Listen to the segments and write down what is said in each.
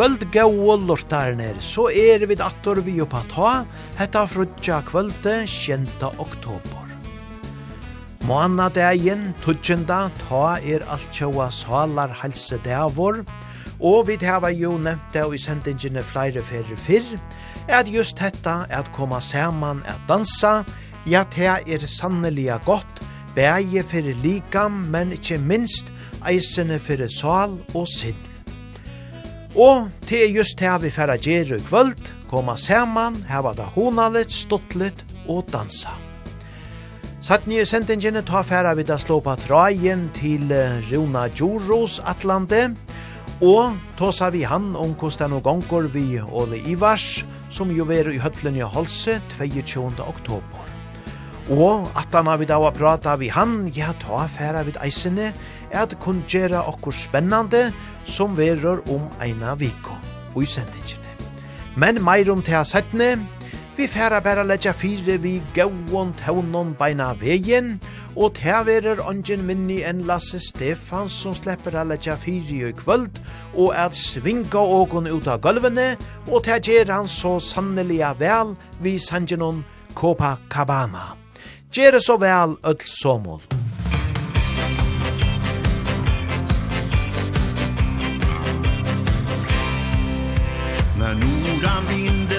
kvöld gau lortarner, så er vi dator vi oppa ta, hetta frutja kvölde 6. oktober. Måna dagen, tutsjenda, ta er alt tjaua salar halse davor, og vi hava jo nevnt det i sendingene flere ferri fyrr, at just hetta, at koma saman, at dansa, ja, det er sanneliga godt, bæje fyrir likam, men ikkje minst, eisene fyrir sal og sidd. Og det er just det vi færa gjerru i kvöld, koma saman, heva da honalit, stuttlit og dansa. Satt nye sendingene ta færa vi da slå på trajen til Runa Djuros Atlante, og tåsa vi han om Kostan og Gongor vi Ole Ivars, som jo er i høtlen i Holse 22. oktober. Og at han har vi da å prata vi han, ja, ta færa vi eisene, er at kun gjøre okkur spennande, som verur om eina viko og i sendingene. Men meir om til settene, vi færa bæra letja fire vi gauon taunon beina vegin, og til verur ongen minni enn Lasse Stefans som slipper a letja fire i kvöld, og at svinga ågon ut av gulvene, og til gjer han så sanneliga vel vi sangenon Copacabana. Gjere så vel, öll somol. I'm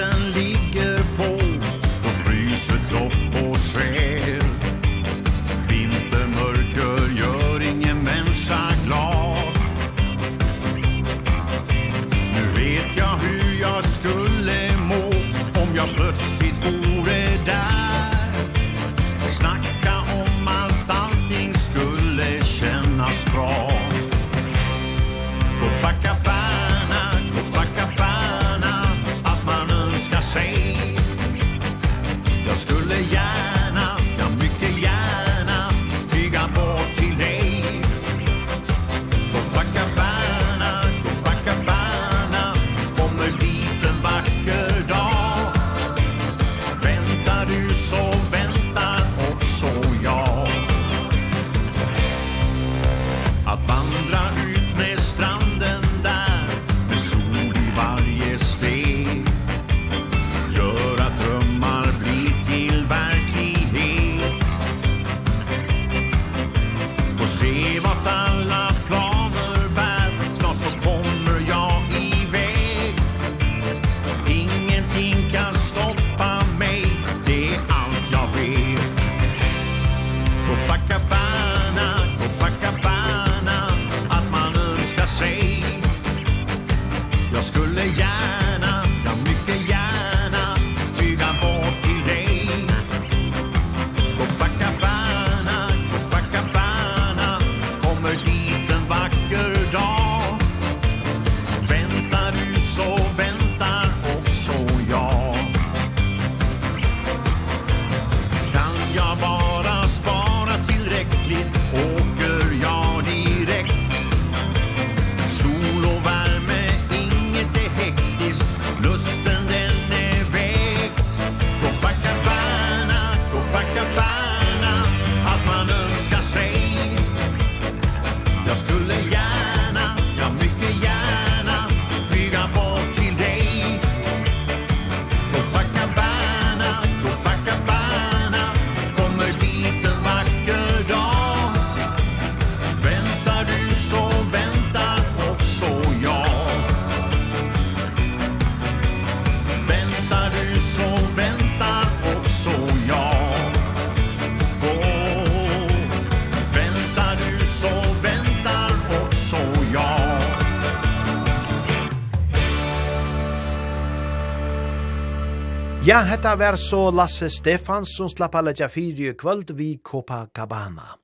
Ja, hetta var så Lasse Stefansson slapp alle tja fyri kvöld vi Copacabana.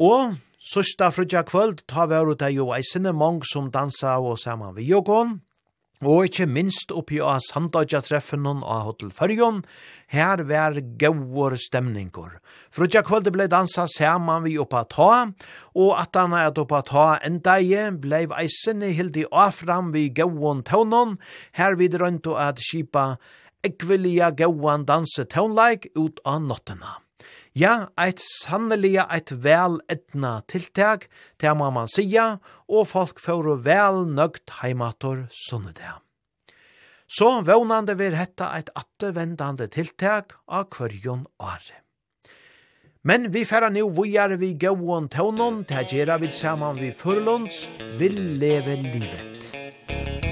Og sørsta frutja kvöld ta vi ut av jo eisene mong som dansa og saman vi jogon. Og ikkje minst oppi av samdagja treffen hon av Hotel Førjon, her var gauur stemningur. Frutja kvöld blei dansa saman vi oppa ta, og at han er oppa ta enda i blei eisene hildi afram vi gauon taunon, her vid røynto at skipa ekvelia gauan danse tånleik ut av nottena. Ja, eit sanneliga eit vel etna tiltak, det må man sia, og folk får vel nøgt heimator sunnedea. Så vånande vil hetta eit attevendande tiltak av kvørjon åre. Men vi færa nu vujar vi gauon tonon, det gjerra vi saman vi furlunds, vil leve livet.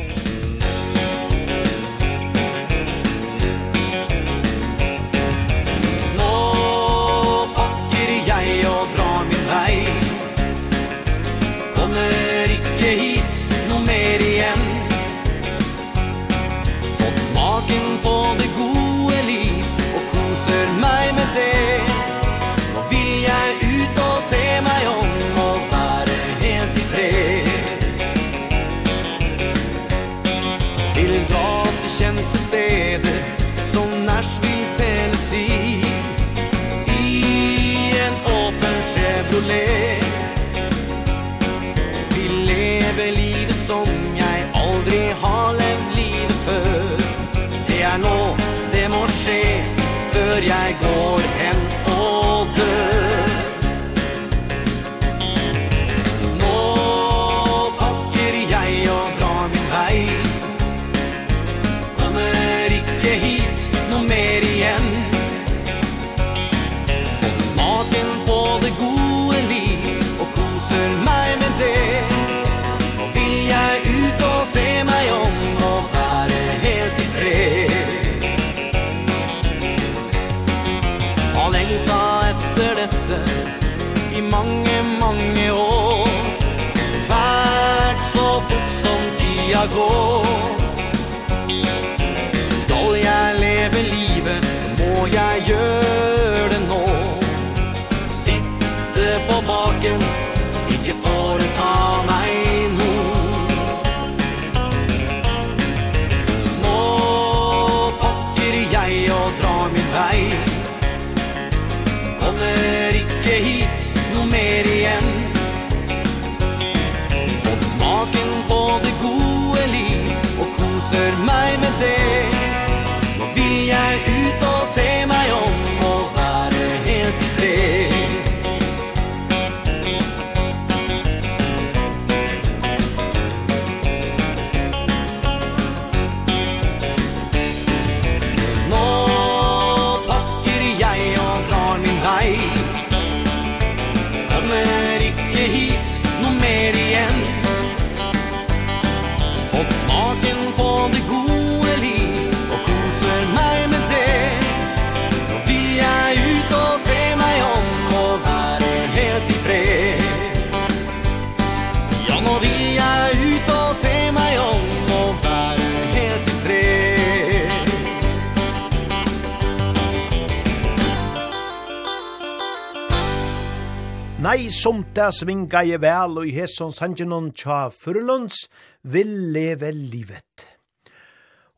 jeg går som det svinga i vel og i hesson sangenon tja fyrlunds vil leve livet.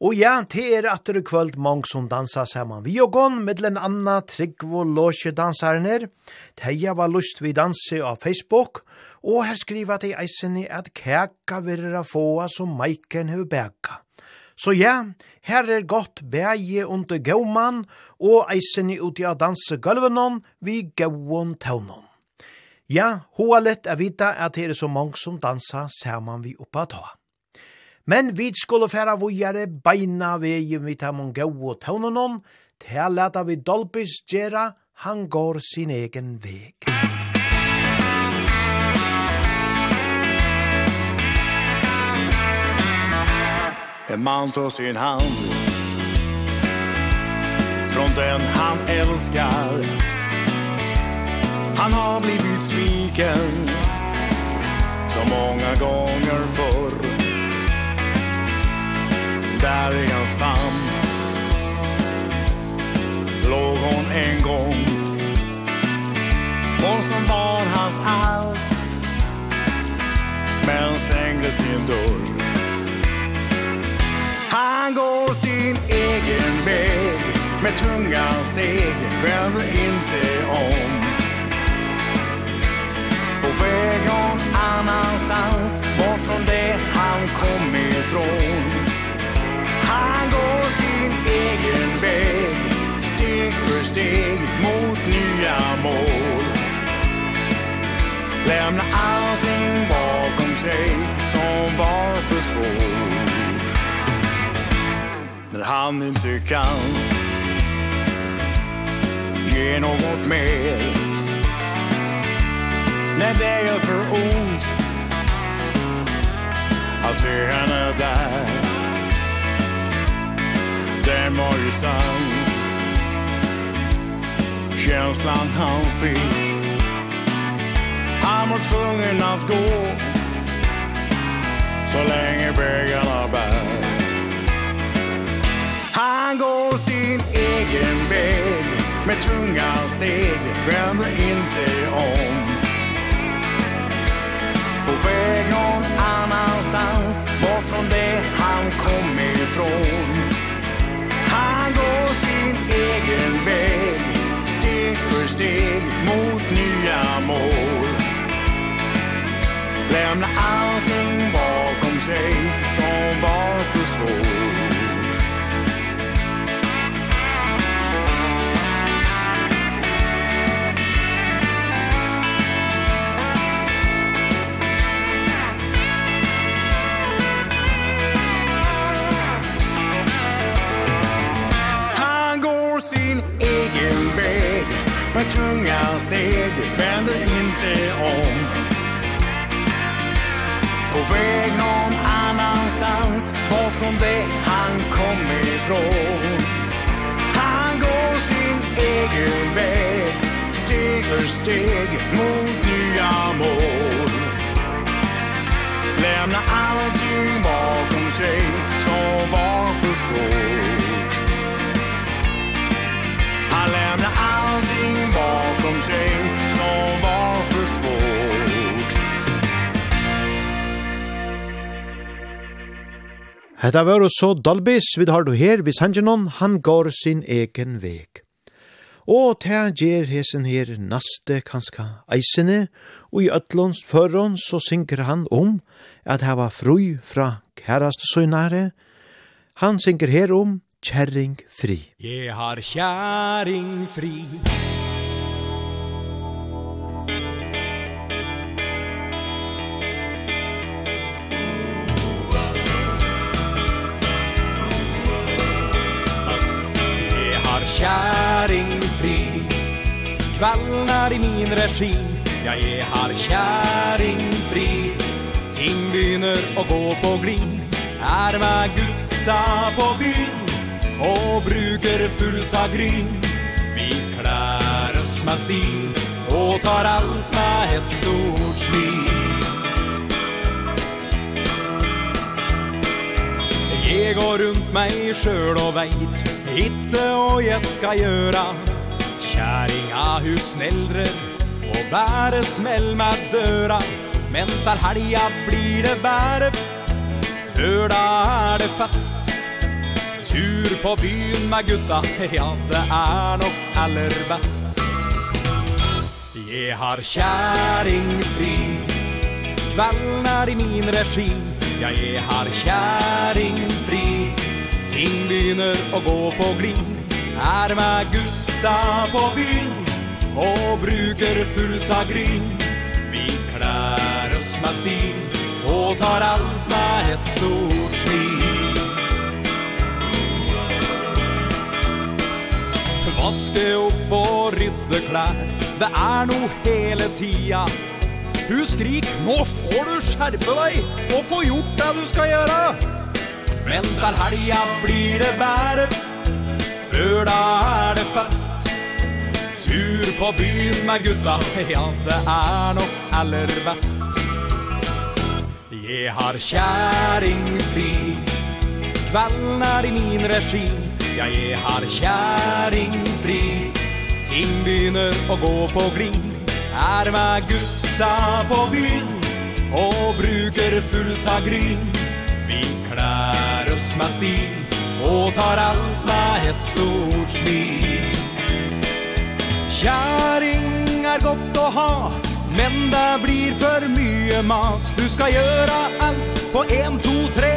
Og ja, det er atter i kvöld mong som dansa saman vi og gong, middelen Anna, tryggvo og Låsje dansaren. Teia var lust vi danse av Facebook, og her skriva til eisen i at kæka virra fåa som Maiken hever bæka. Så ja, her er godt bæje under gauman og eisen i uti av danse gulvenon vi gauon taunon. Ja, hoa lett er vita at det er så mange som dansa saman vi oppa ta. Men vi skulle færa vujare beina vegin vi tar mange gau og taunanon, til at vi dolbis gjerra, han går sin egen veg. En man tar sin hand Från den han älskar Han har blivit sviken Så många gånger förr. Där i hans famn. Låg hon en gång. Hon som var hans allt. Men stängde sin dörr. Han går sin egen väg Med tunga steg. Vänder inte om. ifrån Han går sin egen väg Steg för steg mot nya mål. Lämna allting bakom sig Som var för svårt. När han inte kan Ge något mer. När det gör för ont Alt vi henne var ju sann Känslan han fick. Han var tvungen att gå. Så länge vägarna bär. Han går sin egen väg Med tunga steg. Vänder inte om. På väg någon annanstans Bort från det han kom ifrån. Han går sin egen väg Steg för steg mot nya mål. Lämna allting bakom sig Som var för svårt. Men tunga steg vänder inte om. På väg någon annanstans Bort från det han kom ifrån. Han går sin egen väg Steg för steg mot nya mål. Lämna allting bakom sig Som var för svårt. Man lämnar allting bakom sig som var för svårt Hetta var så Dalbis við har du her vid Sanjanon, han går sin egen veg. Og ta gjer hesen her naste kanska eisene, og i atlons förron så synker han om at hava fru fra kæraste søgnare. Han synker her om kjæring fri. Jeg har kjæring fri. Jeg har kjæring fri. Kvallen er i min regi. Ja, jeg har kjæring fri. Ting begynner å gå på glid. Er med gutta på byen og bruker fullt av gryn. Vi klær oss med stil og tar alt med et stort smil. Jeg går rundt meg sjøl og veit Hitte og jeg skal gjøre. Kjæringa hun sneldrer og bære smell med døra. Men til helga blir det bære. Før da er det fest tur på byen med gutta. Ja, det er nok aller best. Jeg har kjæringfri Kvelden er i min regi. Ja, jeg har kjæringfri Ting begynner å gå på glid. Er med gutta på byen Og bruker fullt av gryn. Vi klær oss med stil Og tar alt med et stort Vaske opp og rydde klær. Det er no hele tida. Du skrik, nå får du skjerpe deg Og få gjort det du skal gjøre. Men til helga blir det bære Før da er det fest. Tur på byen med gutta Ja, det er nok aller best. Jeg har kjæring fri. Kvelden er i min regi. Ja, jeg har kjæringfri Ting begynner å gå på glid. Er med gutta på byen Og bruker fullt av gryn. Vi klær oss med stil Og tar alt med et stort smil. Kjæring er godt å ha Men det blir for mye mas. Du skal gjøre alt på 1, 2, 3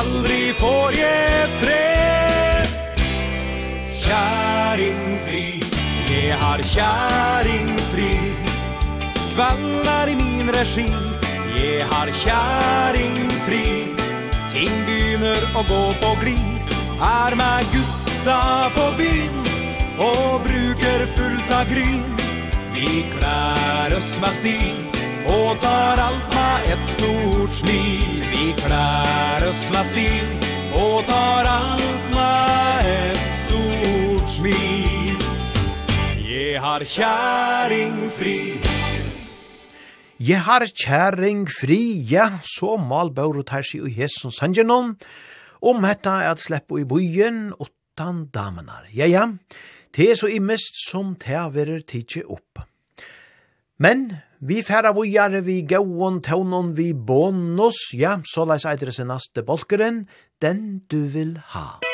Aldri får jeg fred kärringfri Jeg har kärringfri Kvallar i min regi. Jeg har kjæringfri Ting begynner å gå på glid. Er med gutta på byn Og bruker fullt av gryn. Vi klær oss med stil. Og tar alt med et stort smil. Vi klær oss med stil. Og tar alt med et smid Jeg har kjæring fri Jeg har kjæring fri, ja, så mal bør og tær seg i hesson sangenom, om hetta er at sleppe i bojen åttan damenar. Ja, ja, det er så immest som det verer tidsi opp. Men vi færa vujare vi gauon taunon vi bonus, ja, så leis eitre sin naste bolkeren, den du vil ha.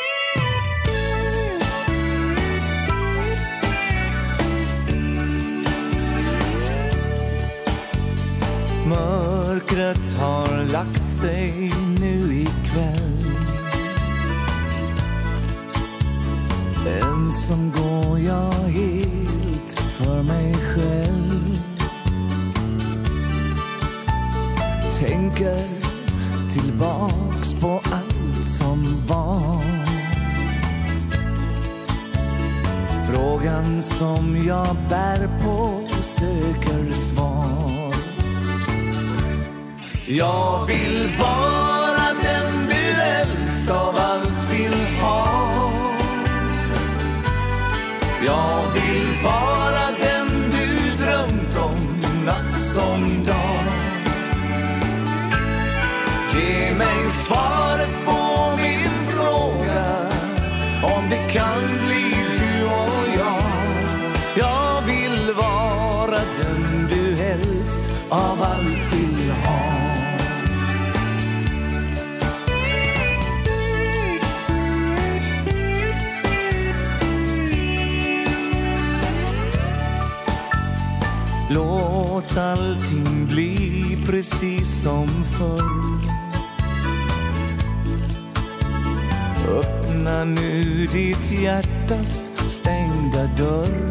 Mörkret har lagt sig nu i kväll. Ensam går jag helt för mig själv. Tänker tillbaks på allt som var. Frågan som jag bär på söker svar. Jag vill vara den du helst av allt vill ha. Jag vill vara den du drömt om natt som dag. Ge mig svaret på min fråga Om det kan bli du och jag. Jag vill vara den du helst av allt Låt allting bli precis som förr. Öppna nu ditt hjärtas stängda dörr.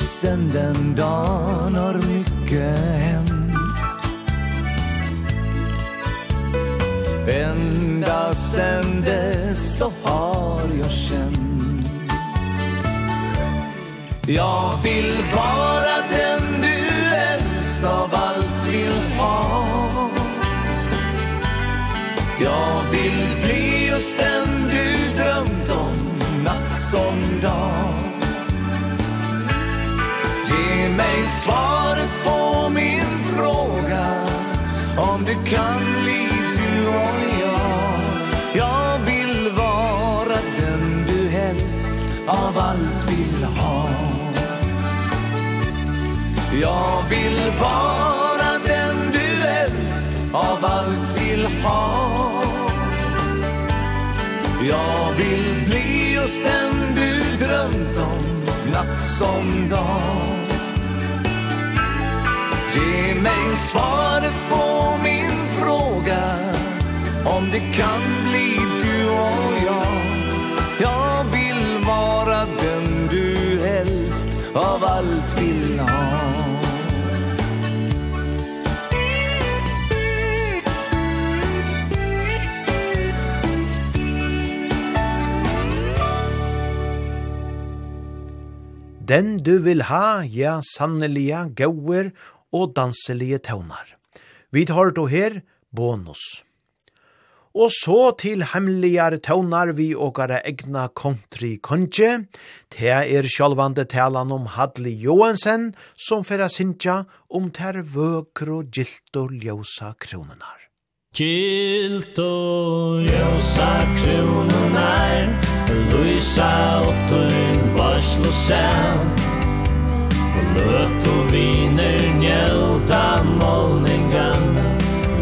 Sen den dagen har mycket hänt. Ända sen dess så har jag känt. Jag vill vara den du helst av allt vill ha. Jag vill bli just den du drömt om natt som dag. Ge mig svaret på min fråga. Om du kan bli du och jag. Jag vill vara den du helst av allt Jag vill vara den du äldst av allt vill ha. Jag vill bli just den du drömt om natt som dag. Ge mig svaret på min fråga. Om det kan bli du och jag. Jag vill vara den du helst Av allt Den du vil ha, ja, sannelige gauer og danselige tøvnar. Vi tar då her, bonus. Og så til hemmeligare tøvnar vi åkare egna country konje. Det er sjálvande talan om Hadley Johansen, som færa sinja om ter vøkro gilt og ljósa kronenar. Gilt og ljósa krununar Luisa og tøyn varsl og Og løt og viner njóta målningan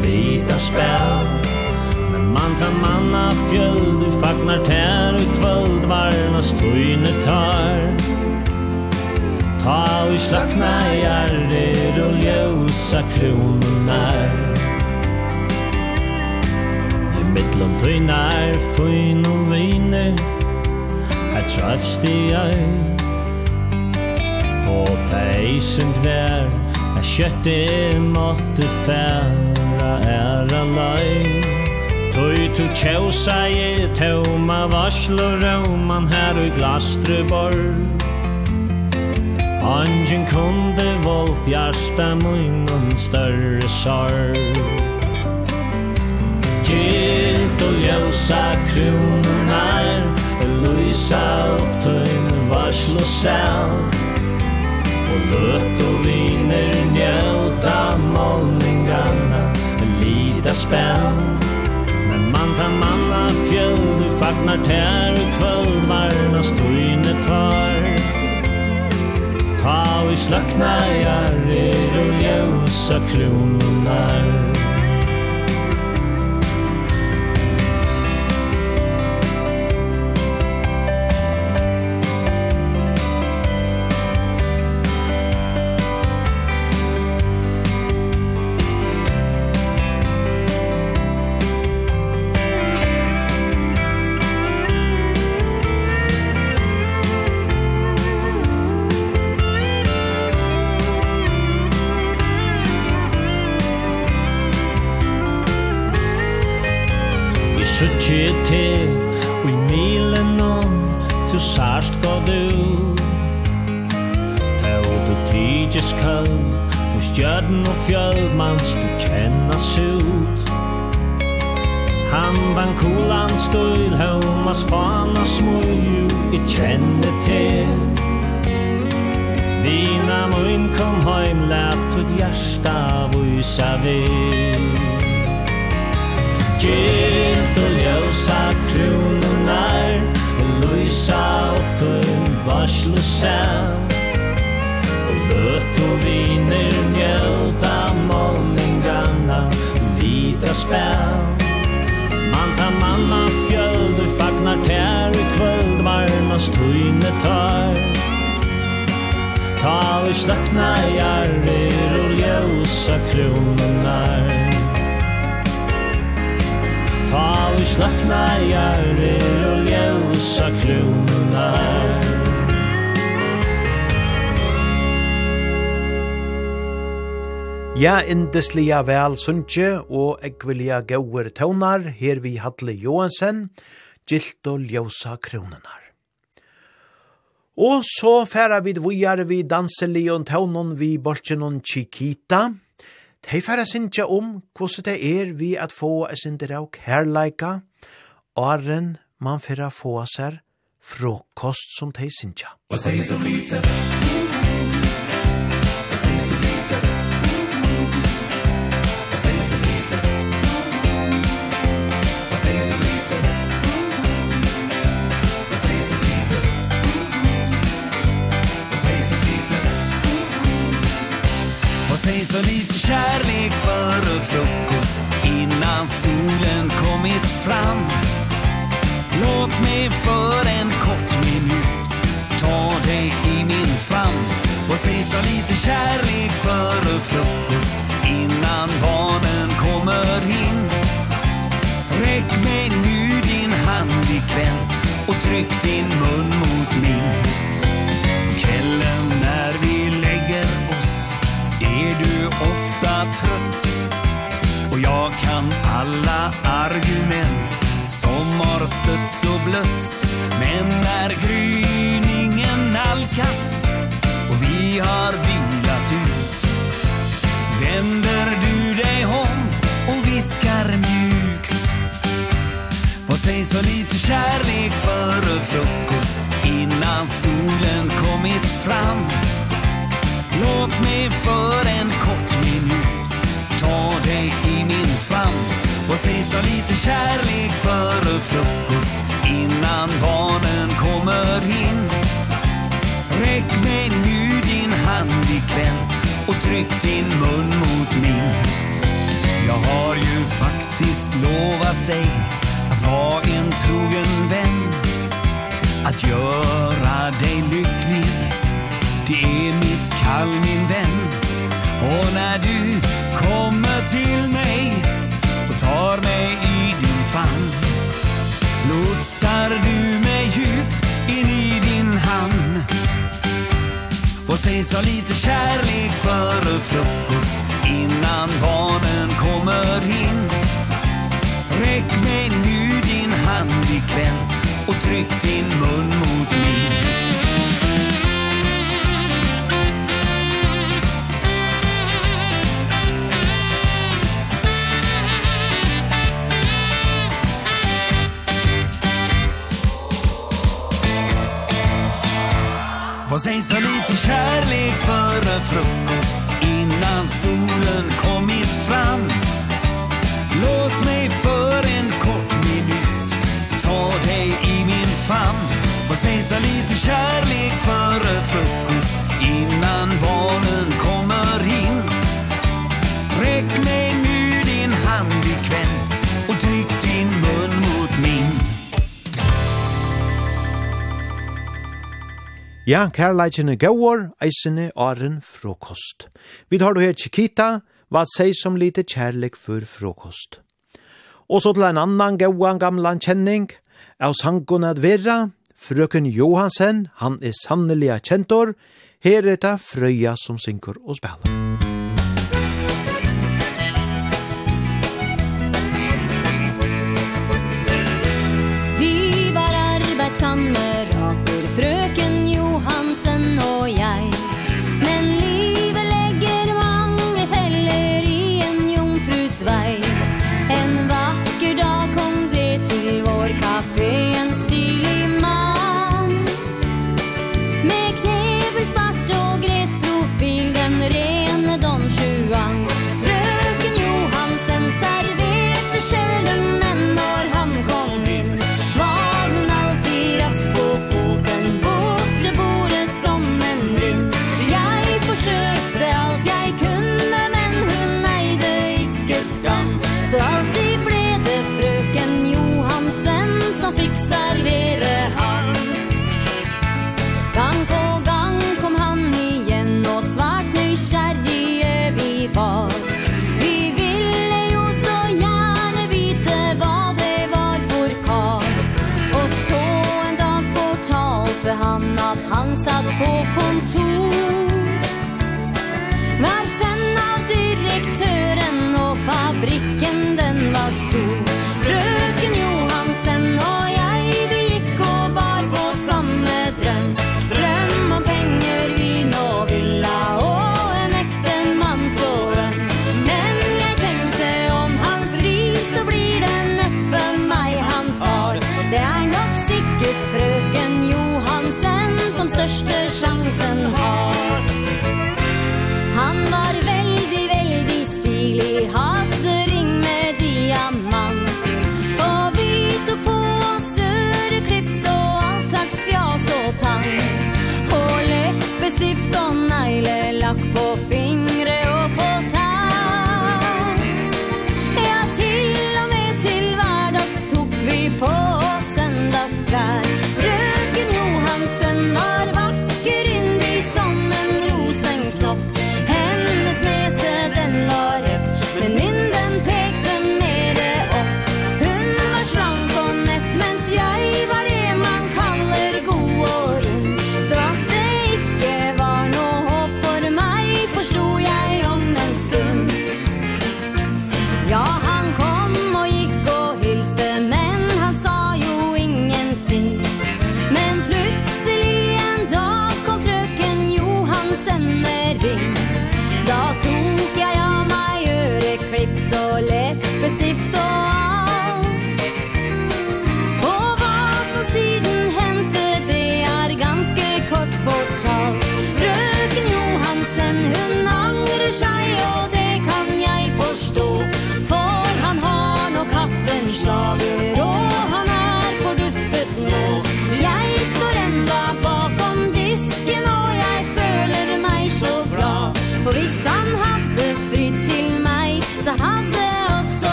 Lita spæl Men man kan manna fjöld Du Fagnar tær og kvöld Varnas tøyne tar Ta og slakna i og ljósa krununar Mittlum tøynar fyn og viner Her trafst i ei Og peisen kvær Er kjøttet måtte færa æra løy Tøy tu tjausa i tøyma varslo rauman Her og glastruborg Angen kunde volt hjärsta munnen større sorg skilt og ljósa krunar Lysa upp tøyn varsl og sel Og løt og viner njóta målningarna Lita spel Men man kan manna fjöld Fagnar tær og kvöldvarna Støyne tar Ta vi slaknar er og ljósa krunar stil Hevna fana smøyu I kjenne te Vina mun kom heim Læt ut hjärsta Vysa vi Gilt og ljósa Krununar Lysa og døgn Varslu sæl Løtt og viner njøta målningarna Vita spæl manna fjöld Du fagnar tær i kvöld Varmast hujne tar Ta vi slökna i og ljósa ljusa kronar Ta vi slakna i og ljósa ljusa kronar Ja, indeslia vel sunnje og ekvilja gauer tøvnar, her vi Hadle Johansen, gilt og ljósa kronenar. Og så færa vi vujar vi danseli og tøvnon vi bolsjenon Chiquita. Tei færa sinja om hvordan det er vi at få a sindere av kærleika, åren man færa få seg frokost som tei sinja. Og tei som lite, sig så lite kärlek före frukost Innan solen kommit fram. Låt mig för en kort minut Ta dig i min famn. Få sig så lite kärlek före frukost Innan barnen kommer in. Räck mig nu din hand ikväll Och tryck din mun mot min. Kvällen när vi Är du ofta trött? Och jag kan alla argument. Som har stötts och blötts Men när gryningen nalkas Och vi har vilat ut Vänder du dig om och viskar mjukt. Vad sägs så lite kärlek före frukost Innan solen kommit fram? Låt mig för en kort minut Ta dig i min famn. Och säg så lite kärlek före frukost Innan barnen kommer in. Räck mig nu din hand ikväll Och tryck din mun mot min. Jag har ju faktiskt lovat dig Att vara en trogen vän. Att göra dig lycklig Det är mitt kall min vän. Och när du kommer till mig Och tar mig i din famn Lotsar du mig djupt in i din hamn. Får sig så lite kärlek före frukost Innan barnen kommer in. Räck mig nu din hand ikväll Och tryck din mun mot min sig så lite kärlek före frukost Innan solen kommit fram. Låt mig för en kort minut Ta dig i min famn. Vad sägs så lite kärlek före frukost Ja, kærleikin er gauar, eisene åren frokost. Vi tar du her Chiquita, hva seg som lite kærleik for frokost. Og så til en annan gauan gamlan kjenning, av sangon at vera, frøken Johansen, han er sannelig kjentor, her er det frøya som synker og spiller.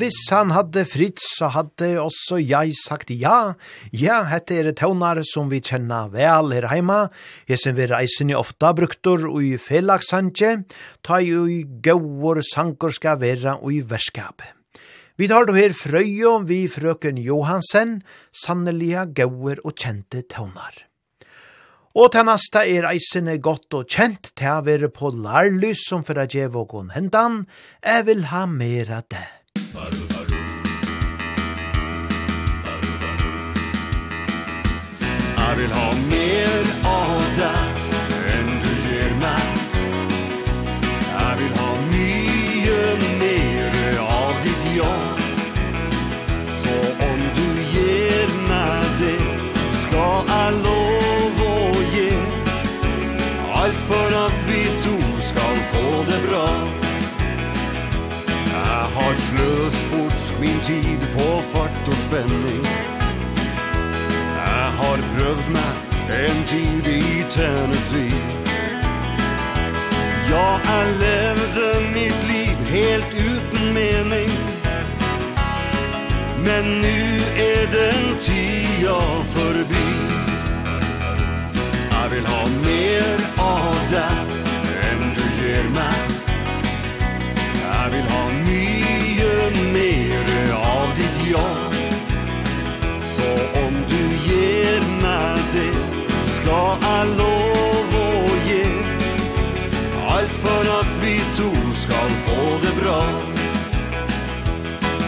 Hvis han hadde fritt, så hadde også jeg sagt ja. Ja, hette er tøvnar som vi kjenner vel her heima. som vi reisen i ofta bruktor og i felagsansje, ta jo i gauor sankor skal være og i verskap. Vi tar då her frøyo vi frøken Johansen, sannelige gauer og kjente tøvnar. Og til neste er eisene godt og kjent til å være på lærlys som for å gjøre og hendan. Jeg vil ha mer av det. Jeg vil ha mer en tid på fart og spenning. Jeg har prøvd meg en tid i Tennessee. Ja, jeg levde mitt liv helt uten mening. Men nu er den tida forbi. Jeg vil ha mer av deg enn du gir meg. Jeg vil ha mye mycket mer av ditt jag Så om du ger mig det Skal all lov och ge Allt för att vi to skal få det bra.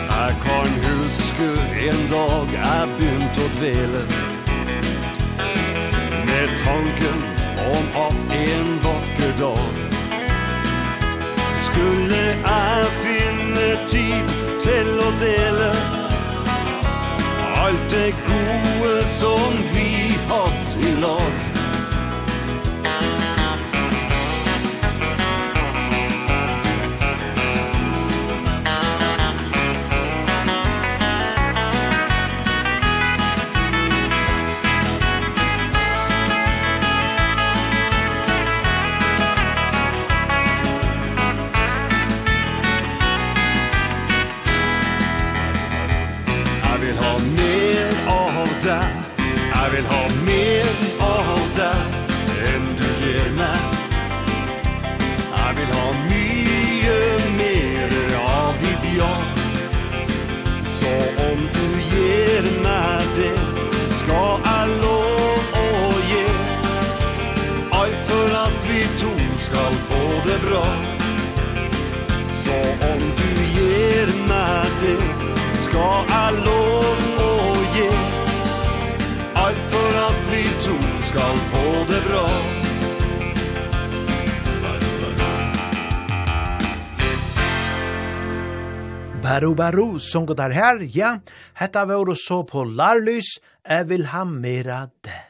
Jeg kan huske en dag jeg begynte å dvele Med tanken om at en vakker dag Skulle jeg tid til å dele Alt det gode som vi hatt i lag Baru, sunget der her, ja, hetta var så på Larlys, jeg vil ha mera det.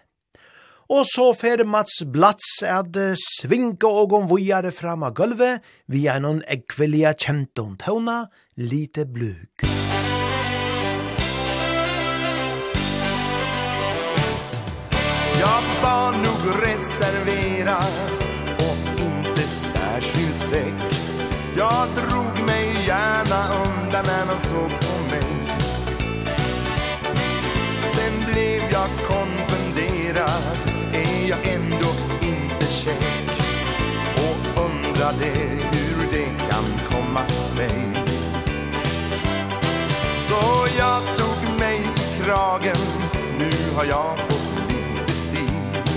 Og så fer Mats Blats at svinka og om vujare fram av gulvet, vi er noen ekvelia kjentom tøvna, lite blug. Jag var nog reserverad och inte särskilt väck. Jag drog vända undan när de såg på mig. Sen blev jag konfunderad. Är jag ändå inte käck Och undrade hur det kan komma sig. Så jag tog mig i kragen. Nu har jag fått lite stil.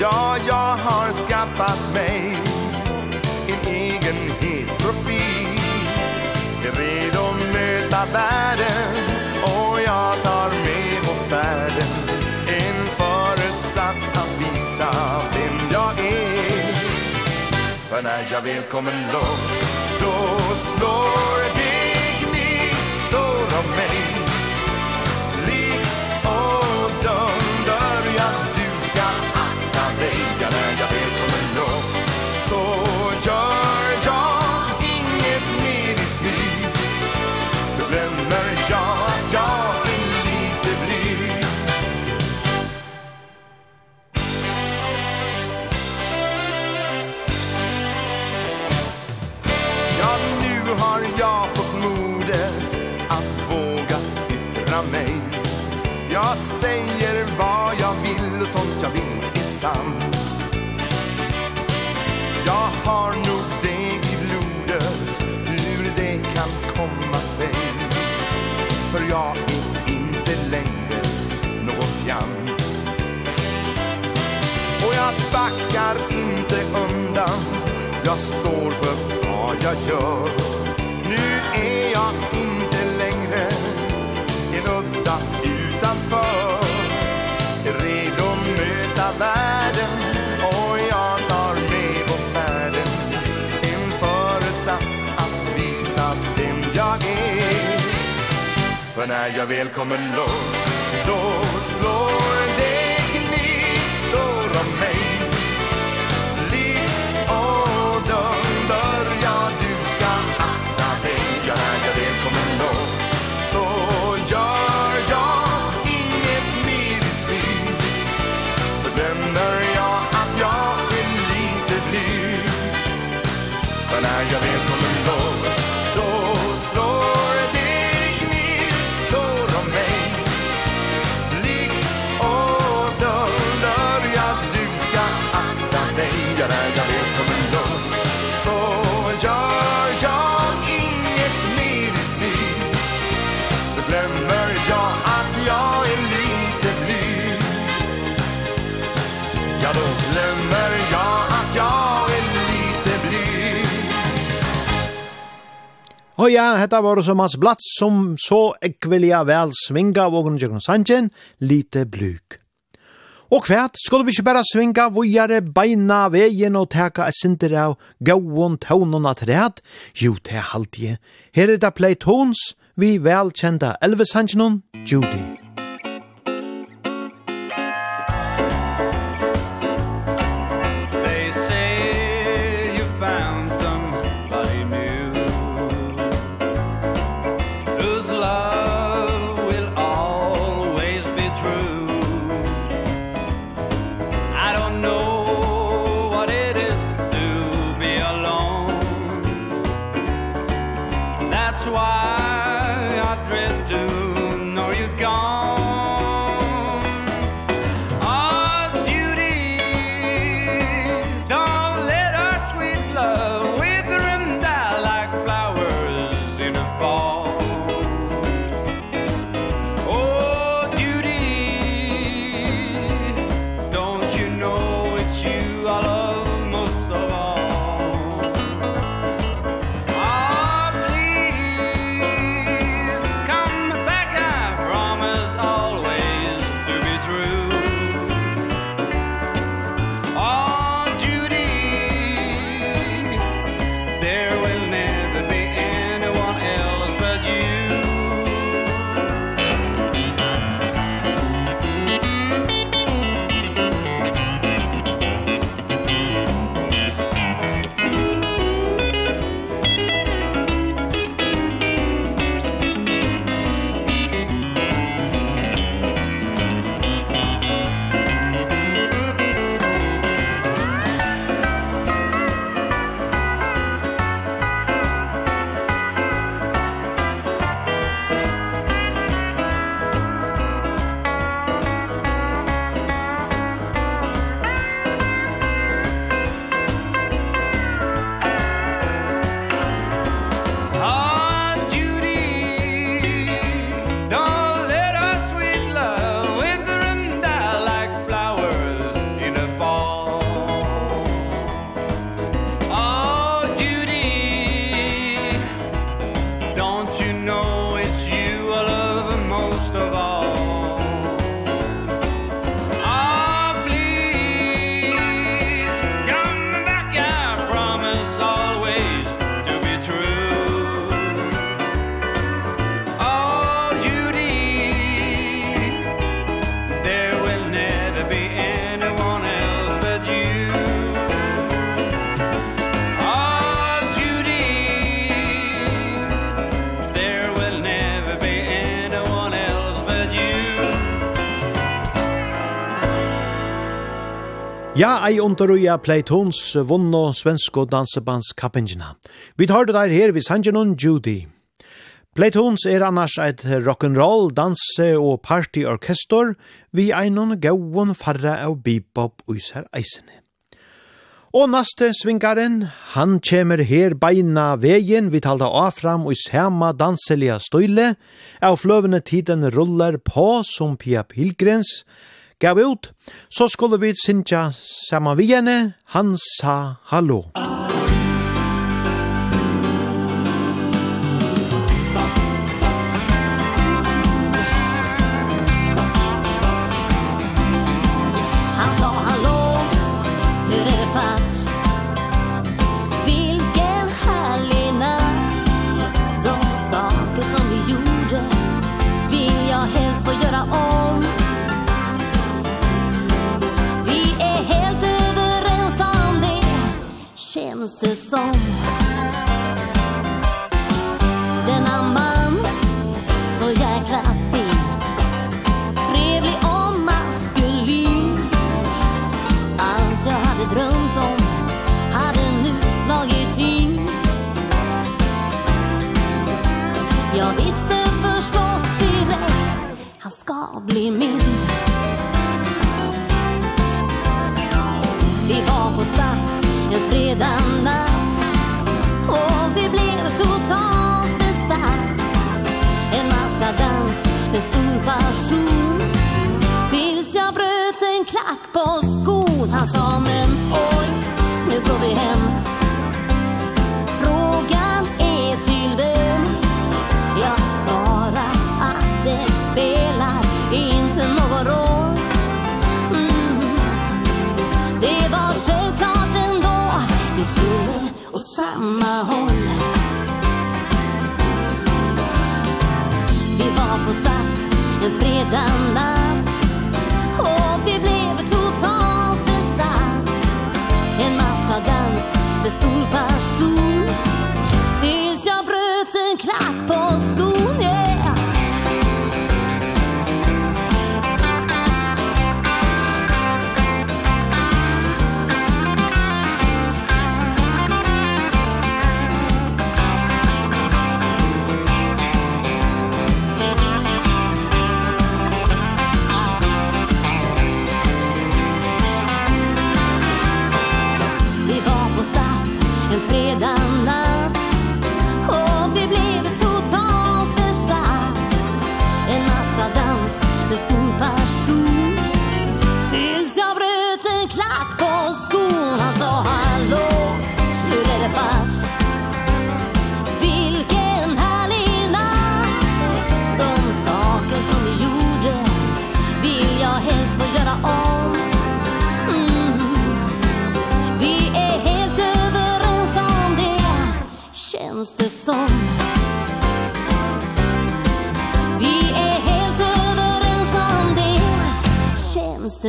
Ja, jag har skaffat mig En egen het profil är redo att möta världen. Och jag tar med på färden En föresats att visa vem jag är. För när jag väl kommer loss Då slår jag sant. Jag har nog det i blodet Hur det kan komma sig. För jag är inte längre någon fjant. Och jag backar inte undan. Jag står för vad jag gör. Nu är jag världen. Och jag tar med på färden. En förutsats att visa vem jag är. För när jag väl kommer loss Då slår Og ja, hetta var også Mads Blats som så ekvilja vel svinga vågen Jørgen Sanchen, lite bluk. Og kvært skulle vi ikke bare svinga vågjare beina veien og teka et sinter av gauon tånen at ræd? Jo, det er halvdige. Her er det Platons, vi velkjenta Elvis Hanchenon, Judy. Ja, ei underuja Pleitons vunno svensko dansebands kappingina. Vi tar det der her vid Sanjanon Judy. Playtons er annars eit rock'n'roll, danse og partyorkestor vi einon gauon farra av bebop uisar eisene. Og naste svingaren, han kjemer her beina vegin, vi talda afram og sama danselia støyle, av fløvene tiden rullar på som Pia Pilgrens, gav ut, så skulle vi synja saman vi henne, han sa hallo. Ah. känns the song. Den man så jäkla fin. Trevlig och maskulin Allt jag hade drömt om Hade nu slagit in. Jag visste förstås direkt Han ska bli min. på skon. Han som en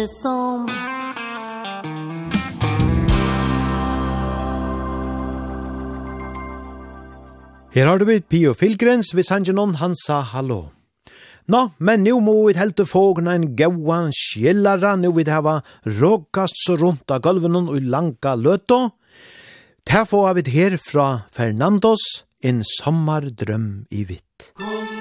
de som Her har du vidt Pio Filgrens, hvis han noen han sa hallo. Nå, men nu må vi helte fågna en gauan skjellara, nu vi hava råkast så rundt av gulven og langa løto. Ta få av her fra Fernandos, en sommardrøm i vitt. Kom,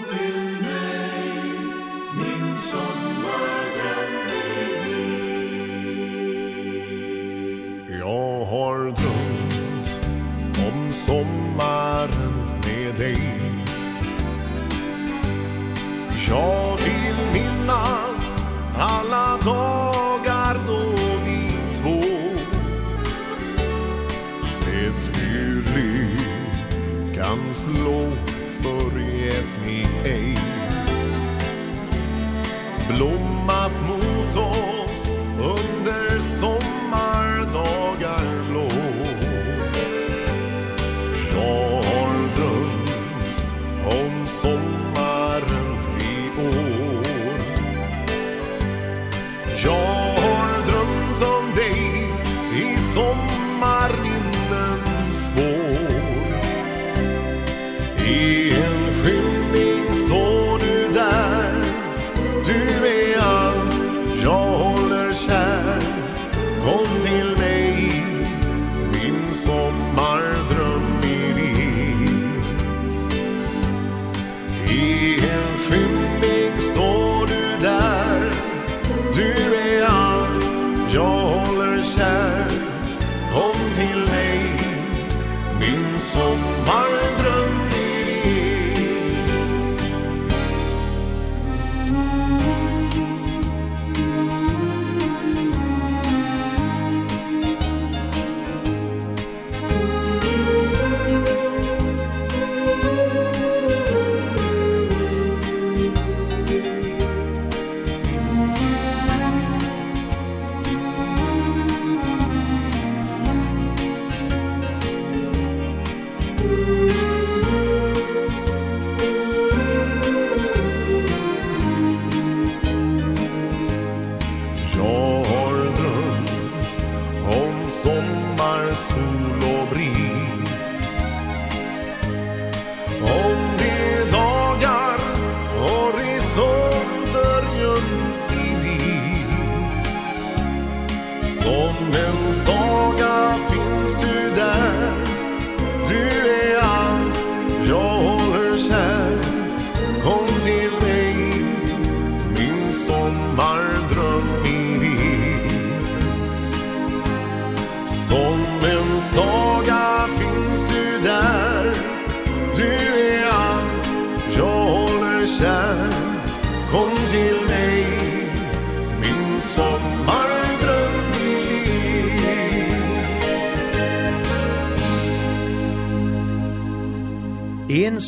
har drömt om sommaren med dig. Jag vill minnas alla dagar då vi två Sett hur lyckans blå förget mig ej. Blommat mot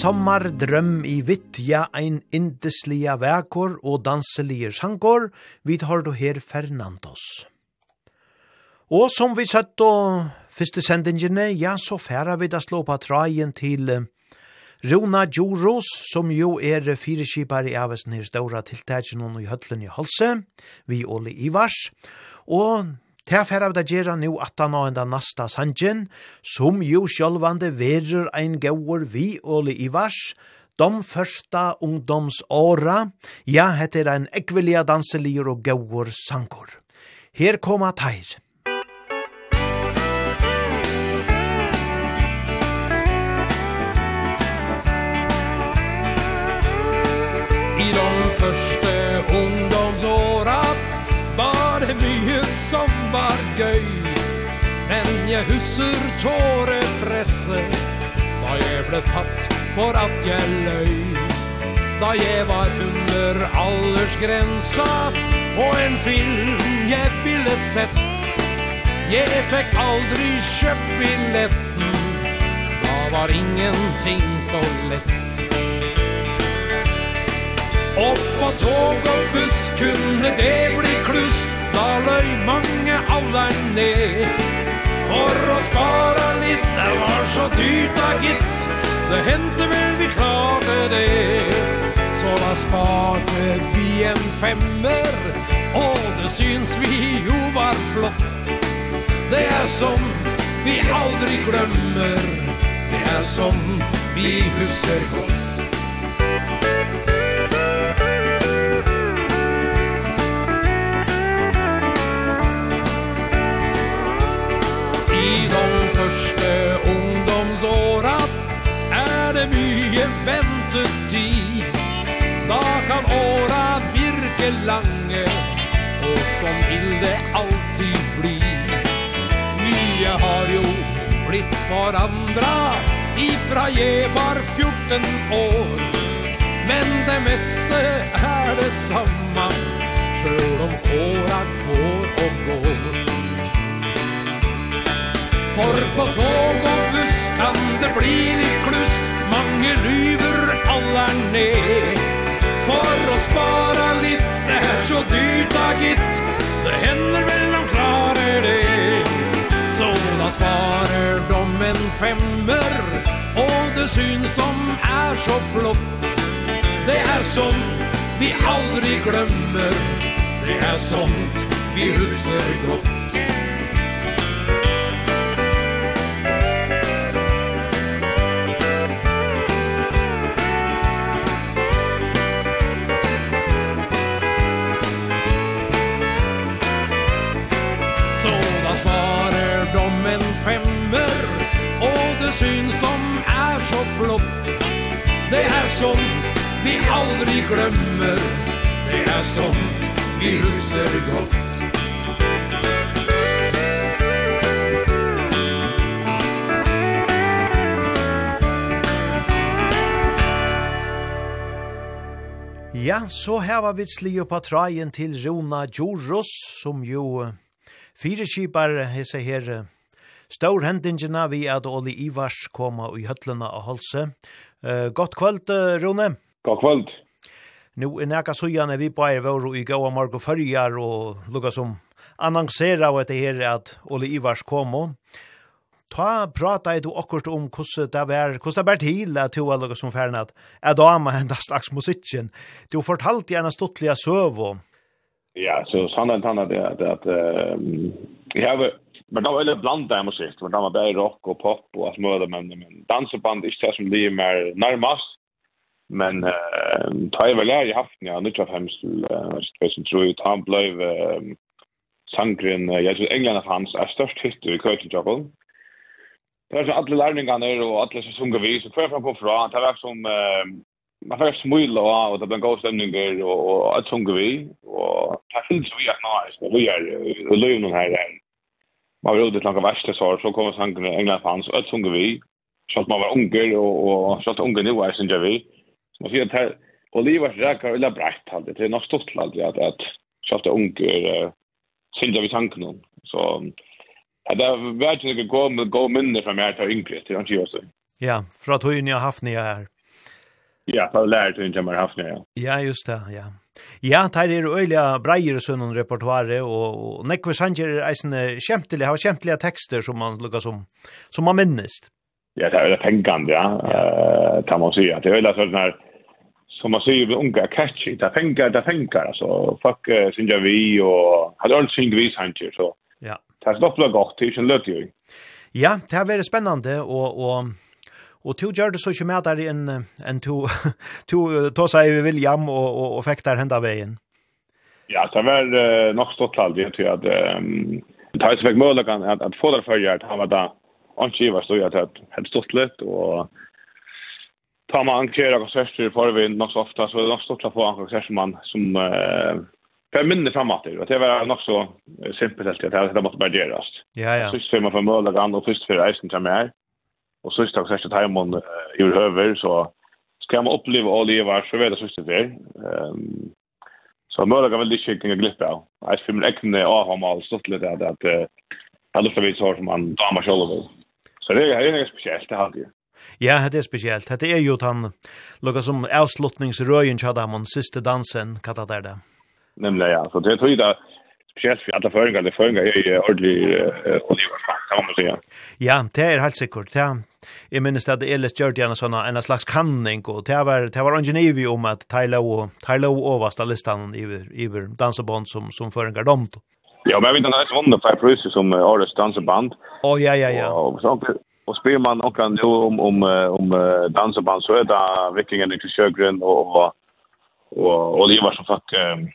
sommar drøm i vittja ein indeslia vekor og danselige sjankor, vi tar du her Fernandos. Og som vi sett og første sendingene, ja, så færa vi da slå på trajen til Rona Djoros, som jo er fireskipar i avesen her ståra tiltagen og i høtlen i Halse, vi Oli Ivars, og Ta fer av det gjerra nu atan av enda nasta sanjen, som jo sjálvande verur ein gauur vi åli i vars, de första ungdomsåra, ja, heter ein ekvelia danselier og gauur sankor. Her koma teir, som var gøy. Men jeg husker tårepresse Da jeg ble tatt for at jeg løy. Da jeg var under aldersgrensa Og en film jeg ville sett. Jeg fikk aldri kjøpt billetten Da var ingenting så lett. Opp på tog og buss kunne det bli kluss Da løy mange alder ned. For å spara litt, det var så dyrt da gitt. Det hendte vel vi klarte det. Så da sparte vi en femmer Og det syns vi jo var flott. Det er som vi aldri glemmer. Det er som vi husker godt. I de første ungdomsåra Er det mye ventetid Da kan åra virke lange Og som ilde alltid bli. Mye har jo blitt forandra Ifra jeg var 14 år. Men det meste er det samme Sjøl om åra går og går. For på tog og buss kan det bli litt kluss Mange lyver alle er ned. For å spara litt, det er så dyrt da gitt. Det hender vel de klarer det. Så da sparer de en femmer Og det syns de er så flott. Det er sånt vi aldri glemmer. Det er sånt vi husker godt. sånt vi aldri glemmer. Det er sånt vi husker gott Ja, så her var vi sli på trajen til Rona Djoros, som jo fire kipar hese her Stor hendingina vi at Oli Ivars koma i høtlena av Holse, Uh, godt kvöld, Rune. God kvöld. Nu är näka sujan vi bare er i gåa Marko fyrjar og lukka som annonsera av etter her at Ole Ivars kom Ta prata i du akkurat om hvordan det var, hvordan det var til at du var lukka som färna at er dama enda slags musikken. Du fortalt gjerne stuttliga søv og Ja, så sannan tannan det at, at uh, jeg har Men det var veldig väldigt blandad musik. Men det var bare rock og pop og alt mulig, Men, men danseband er ikke det som blir mer närmast. Men eh tar jeg vel lär i haften jag nu tror jag hemskt till tror jag han uh, sangren jag tror England av hans er størst hit i Curtin Det är så alla lärningarna og alle som sunger vi så får fram på fra, det var som Uh, man får og, og det blir en god og, og alt sunger vi og det finnes vi at nå og vi er, är vi lever her, man var ute til noen verste sår, så kom sangen England hans, og och sunger vi så man var unger og, og så at unger nå er, synes jeg vi så man ser och det var er eller brett hade det nok stort land at, at så at unger uh, synes jeg vi tanken om så Ja, det er ju ikke gå med gå minne fra meg til yngre til han tjugo. Ja, fra att hur ni har haft ni her. Ja, fra lærer hur ni har haft ni. Ja, just det, ja. Ja, det er øyelig breier og sånn repertoire, og, og nekve sanger er eisne kjemtelige, har kjemtelige tekster som man lukka som, som man minnes. Ja, det er veldig pengande, ja, ja. Uh, kan man säga. Det er veldig sånn her, som man säger unge er catchy, det er pengar, det er pengar, altså, fuck uh, synger vi, og hade alt synger vi sanger, så. Ja. Det er stoppet godt, det er ikke en løtt jo. Ja, det er veldig spennende, og, og Og to gjør det så ikke med der enn en to to ta sig William og, og, og fikk der hendet veien. Ja, så var uh, nok stått all det tror at jag att um, Thais fick möjligheten at, at få det før jeg, han var da och så jeg til at att helt stått litt, og tar man ankera konserter för vi nok så ofte, så det er nok stått til å få ankera som man som uh, för minne framåt det det var nog så simpelt helt det här det måste bara göras. Ja ja. Så ser man få för möjligheten och först för reisen som är och så stack särskilt hem hon i över så ska man uppleva all det var så väl så det där. Ehm så möjligen kan väl det ske kan av Jag tror min egen av har mal stått lite där att alla för vis som man damer själva. Så det är ju speciellt det hade ju. Ja, det er spesielt. Det er jo han, lukka som avslutningsrøyen tjadamon, siste dansen, hva det er det? Nemlig, ja. Så det er tøyda, speciellt för alla föringar, det föringar är ordentlig oljevarfakt, kan man säga. Ja, det är helt säkert, ja. Jeg minnes at Elis gjør det sådana, en slags kanning, og det var, det var ingen evig om att Tylo och Tylo översta listan i dansebånd som, som føringer dem. Ja, men jag vet inte, det är sådana priser som årets danseband. Å, oh, ja, ja, ja. Och, och, og spelar man noen nu om, om, om danseband, så er det vikingen i Sjögrön och, och, och, och Olivar som um,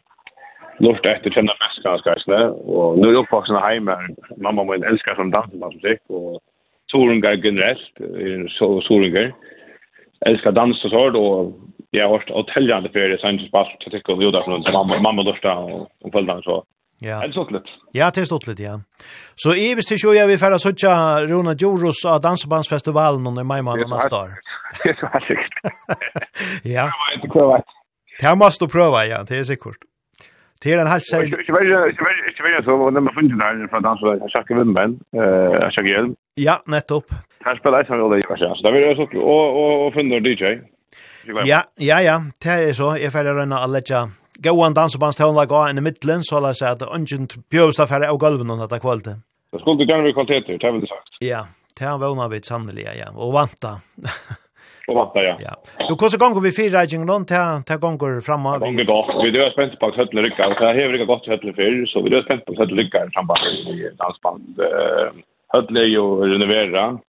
lort efter känna mest ganska snä och nu är uppvuxen hemma mamma min älskar som dansmusik och Soringar generellt i Soringar älskar dans och så då jag har varit hotelljande för det sen spalt så tycker jag då från mamma mamma lörsta och följande så Ja. Det stått lite. Ja, det stått lite, ja. Så i visst tycker jag vi färra sötja Rona Joros av Dansbandsfestivalen under maj månad nästa år. Ja. Det var inte kvar. Det måste du pröva, ja, det är säkert. Det är en helt särskild... Ikke veldig så, när man får inte där från jeg jag tjackar vindbän, jag tjackar hjälm. Ja, nettopp. Här spelar jag som roll i versen, så där vill jag så, och funder DJ. Ja, ja, ja, det er så, jeg färdig rönna alla tja. Gåan dansbandstånla av en i midtelen, så la sig at ungen bjösta färre av gulven om dette kvalitet. Det skulle gjerne bli kvaliteter, det har vi sagt. Ja, det har vi vana vi sannelig, ja, och vanta. Och vänta ja. Ja. Du, hvordan gånger vi fire reising nå til, til ta gånger Det Gånger godt. Vi er spent på höll rycka. Så Det har vi gått høttene før, så vi er spent på at høttene rykker samband i dansband. Høttene er jo ju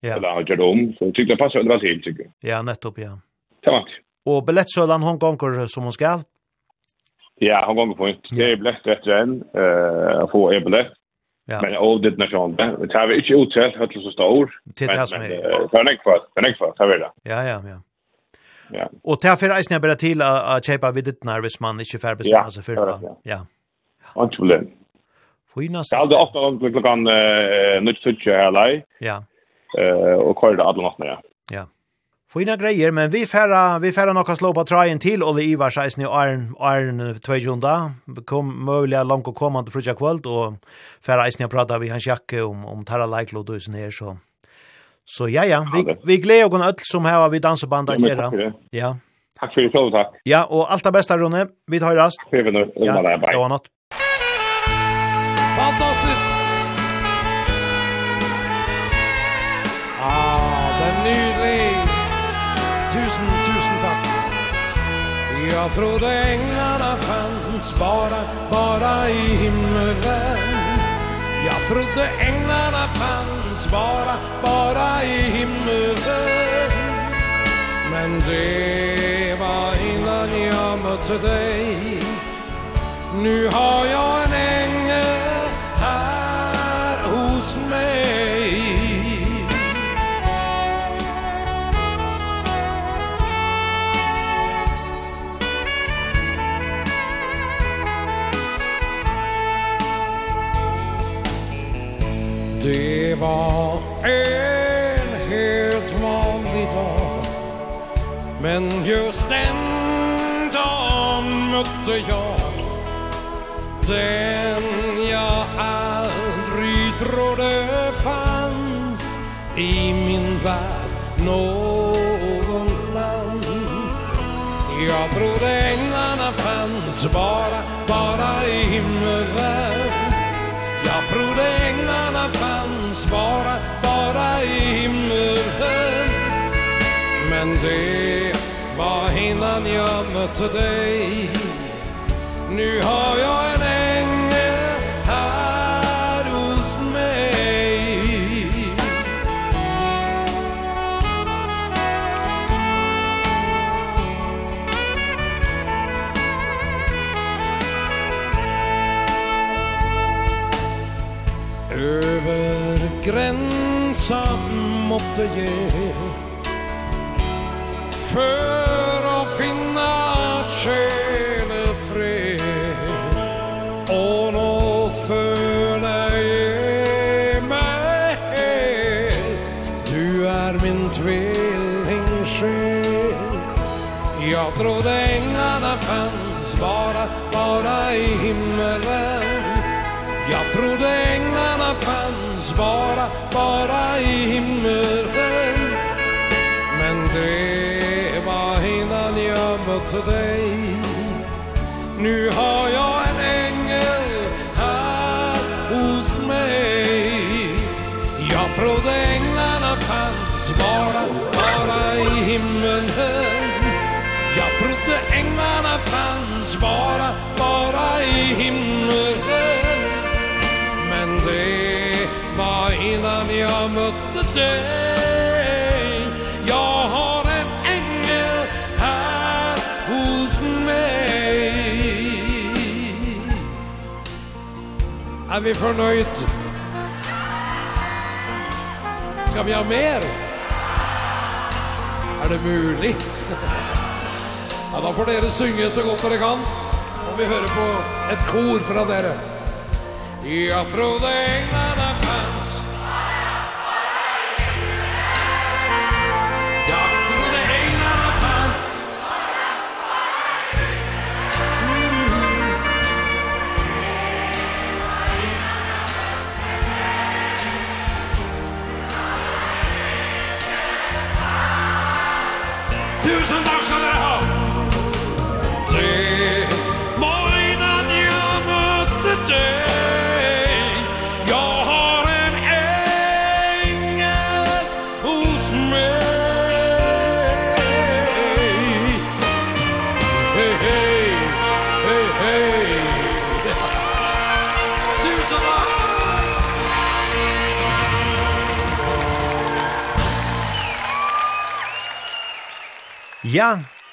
ja. eller har gjort om så tycker jag passar det väl till tycker jag. Ja, nettopp ja. Det Tack. Og biljettsölan hon gånger som hon skal? Ja, hon gånger på. en. Det er billett etter en, å få en billett. Ja. Men all det nationella. Det har vi inte uttalt hur så stor. Det är som är. Det är nekvar. Det är nekvar. Det är det. Ja, ja, ja. Ja. Och därför är det bara till att köpa vid det när vis man inte för bestämma sig för. Ja. Ja. Och problem. Fina. Det är ofta långt klockan eh nytt touch här Ja. Eh och kör det alla natten ja. Ja. Fina grejer, men vi färra, vi färra några slå på trajen till Olle Ivars eisen i Arn, Arn 200. Kom möjliga långt och kommande frutja kvöld och färra eisen jag pratade vi hans jacke om, om Tara Leiklod och sån här så. Så ja, ja, vi, vi gläder oss öll som här vi dansband att göra. Ja, Tack för det, så tack. Ja, och allt det bästa, Ronne. Vi tar rast. Tack för det, nu. Ja, det var något. Fantastiskt! Jag trodde änglarna fanns bara, bara i himmelen. Jag trodde änglarna fanns bara, bara i himmelen. Men det var innan jag mötte dig Nu har jag en ängel var en helt vanlig dag. Men just den dagen mötte jag Den jag aldrig trodde fanns I min värld någonstans Jag trodde änglarna fanns bara, bara i himlen bara, bara i himmelen Men det var innan jag mötte dig. Nu har jag grensa måtte ge För dig Jag har en ängel här hos mig Är vi förnöjt? Ska vi ha mer? Är det mulig? ja, da får dere synge så godt dere kan. Og vi hører på et kor fra dere. Ja, Frode Eng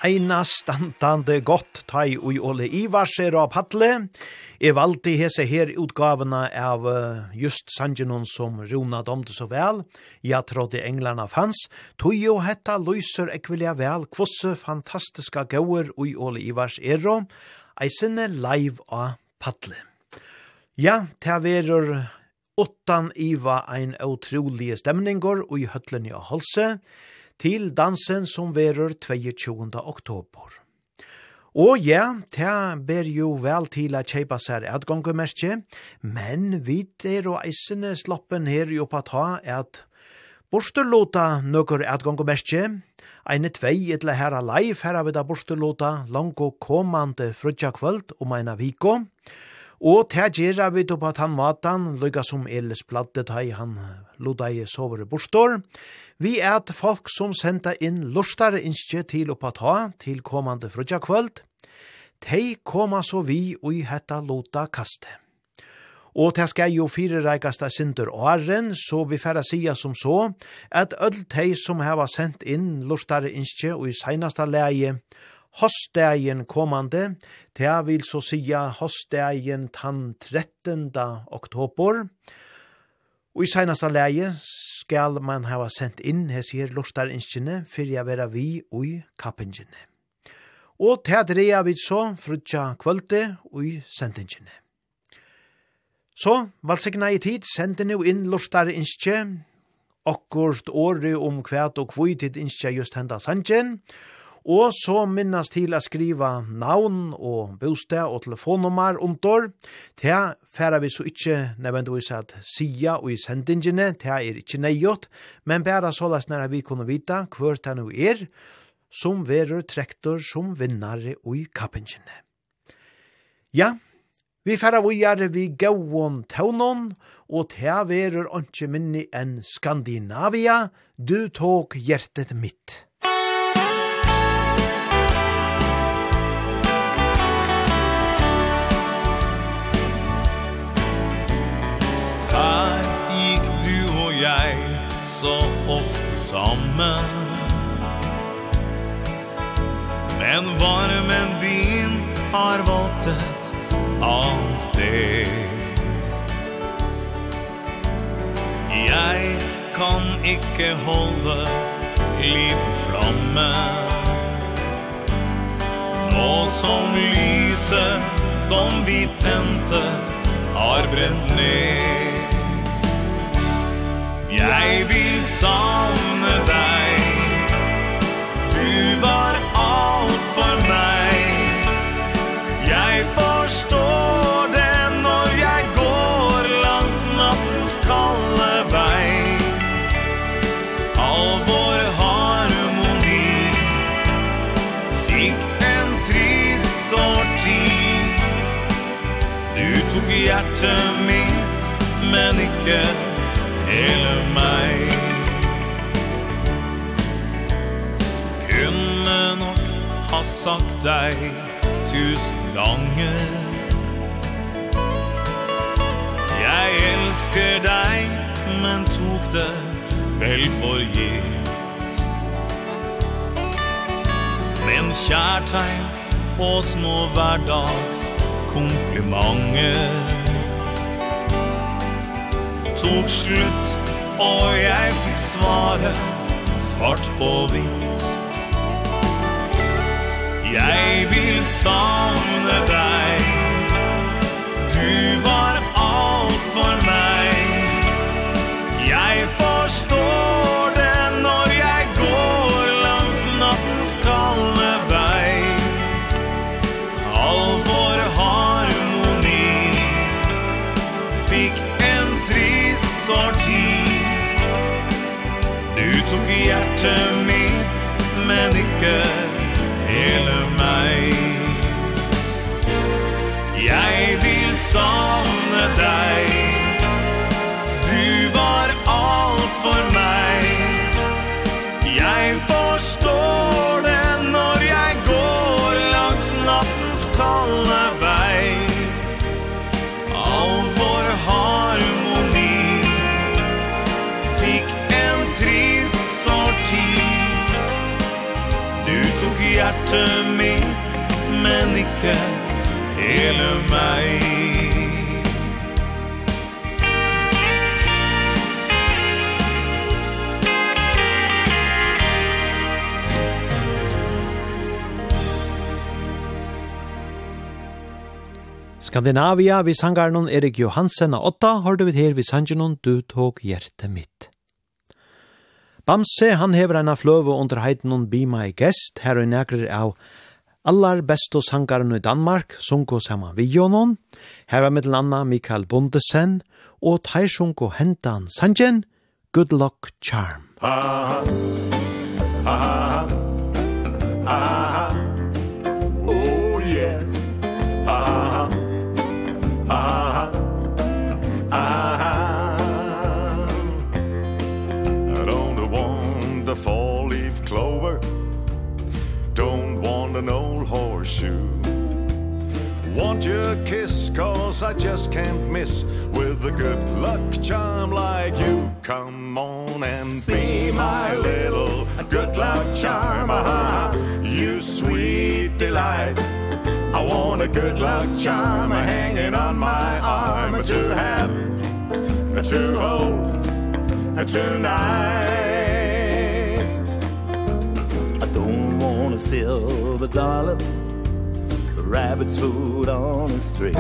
eina standande gott tai ui Ole Ivarser av Patle. Jeg valgte hese her utgavene av just Sanjinon som Rona domte så vel. Jeg trodde englarna fanns. Tog jo hetta lyser ekvilja vel kvosse fantastiska gauer ui Ole Ivars ero. Eisene live av Patle. Ja, ta verur åttan Iva ein utrolige stemningar og i høtlen i Holse til dansen som verur 22. oktober. Og ja, ta ber jo vel til at kjeipa seg et gongemerkje, men vi er og eisene sloppen her jo på ta at borstelota nøkker et gongemerkje, eine tvei etle herra leif herra vidda borsterlåta langt og kommande frutja kvöld om eina viko, og Og til gjerra vi på at han matan, lykka som Elis pladde tai han lodai sovere borstor. vi er at folk som senda inn lortare innskje til oppa ta til kommande frutja kvöld, tei koma så vi ui hetta lota kaste. Og det skal jo fire reikasta sindur åren, så vi færre sia som så, at öll tei som heva sendt inn lortare innskje og i seinasta leie, Hostdagen komande, det vil så sia hostdagen tann 13. oktober. Og i seinaste leie skal man hava sendt inn hese her lortarinskjene fyrir jeg vera vi ui kappingene. Og til dreia vi så frutja kvölde ui sendingene. Så, valsigna i tid, sende nu inn lortarinskje, akkurst året om kvæt og kvui tid innskje just henda sanjen, og og så minnast til å skriva navn og bostad og telefonnummer under. Det færa vi så ikkje nødvendigvis at sia og i sendingene, det er ikkje neiot, men bæra sålas nær vi kunne vita hver det nu er, som verur trektor som vinnare og i kappingene. Ja, vi færa vi er vi gauon taunon, og det verur ikke minni enn Skandinavia, du tok hjertet mitt. Her gikk du og jeg så ofte sammen. Men varmen din har valgt et annet sted. Jeg kan ikke holde liv flamme Nå som lyset som vi tente har brent ned. Jeg vil savne deg. Du var alt for meg. Jeg forstår det når jeg går langs nattens kalde vei. All vår harmoni Fikk en trist sorti Du tok hjertet mitt, men ikke eller mig Kunne nok ha sagt deg tusen ganger. Jeg elsker deg, men tok det vel for gitt. Men kjærtegn og små hverdags komplimenter tok slutt Og jeg fikk svare Svart på hvitt. Jeg vil savne deg. Du var hjerte mitt, men ikke tanke hele meg Skandinavia vi sangar noen Erik Johansen av åtta, har du vidt her vi sangarnon du tok hjertet mitt. Bamse han hever en fløve under heiten noen Be My Guest her og nekrer av Allar bestu sangaren i Danmark sunko sama vi jonon, her var mittel anna Mikael Bondesen, og teir sunko hentan sanjen, Good Luck Charm. Ha ha, ha ha, ha ha, ha ha, Want your kiss? Cause I just can't miss. With a good luck charm like you Come on and be my little good luck charm. Aha, You sweet delight. I want a good luck charm hanging on my arm. To have, to hold, tonight I don't want a silver dollar rabbit's foot on a string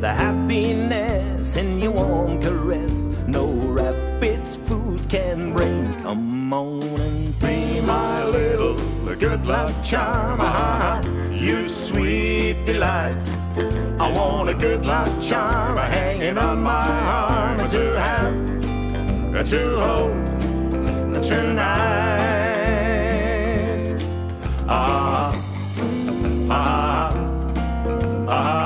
The happiness in your warm caress No rabbit's food can bring. Come on and be my little The good luck charm ah, You sweet delight. I want a good luck charm Hanging on my arm To have, to hold Tonight. Ah ah, ah, ah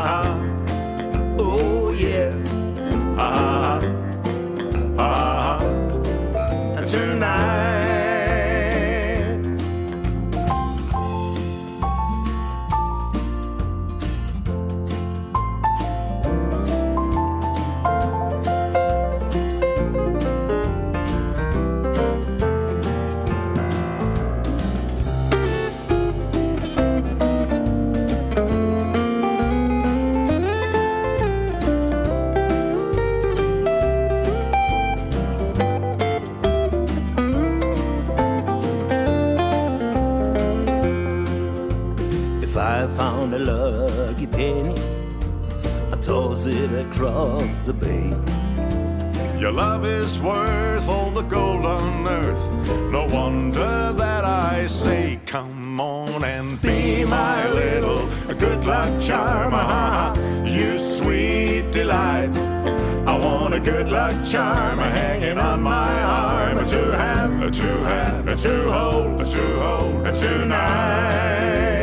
it across the bay. Your love is worth all the gold on earth. No wonder that I say come on and be my little good luck charm ah, You sweet delight. I want a good luck charm hanging on my arm. To have, to have, to hold, to hold, tonight two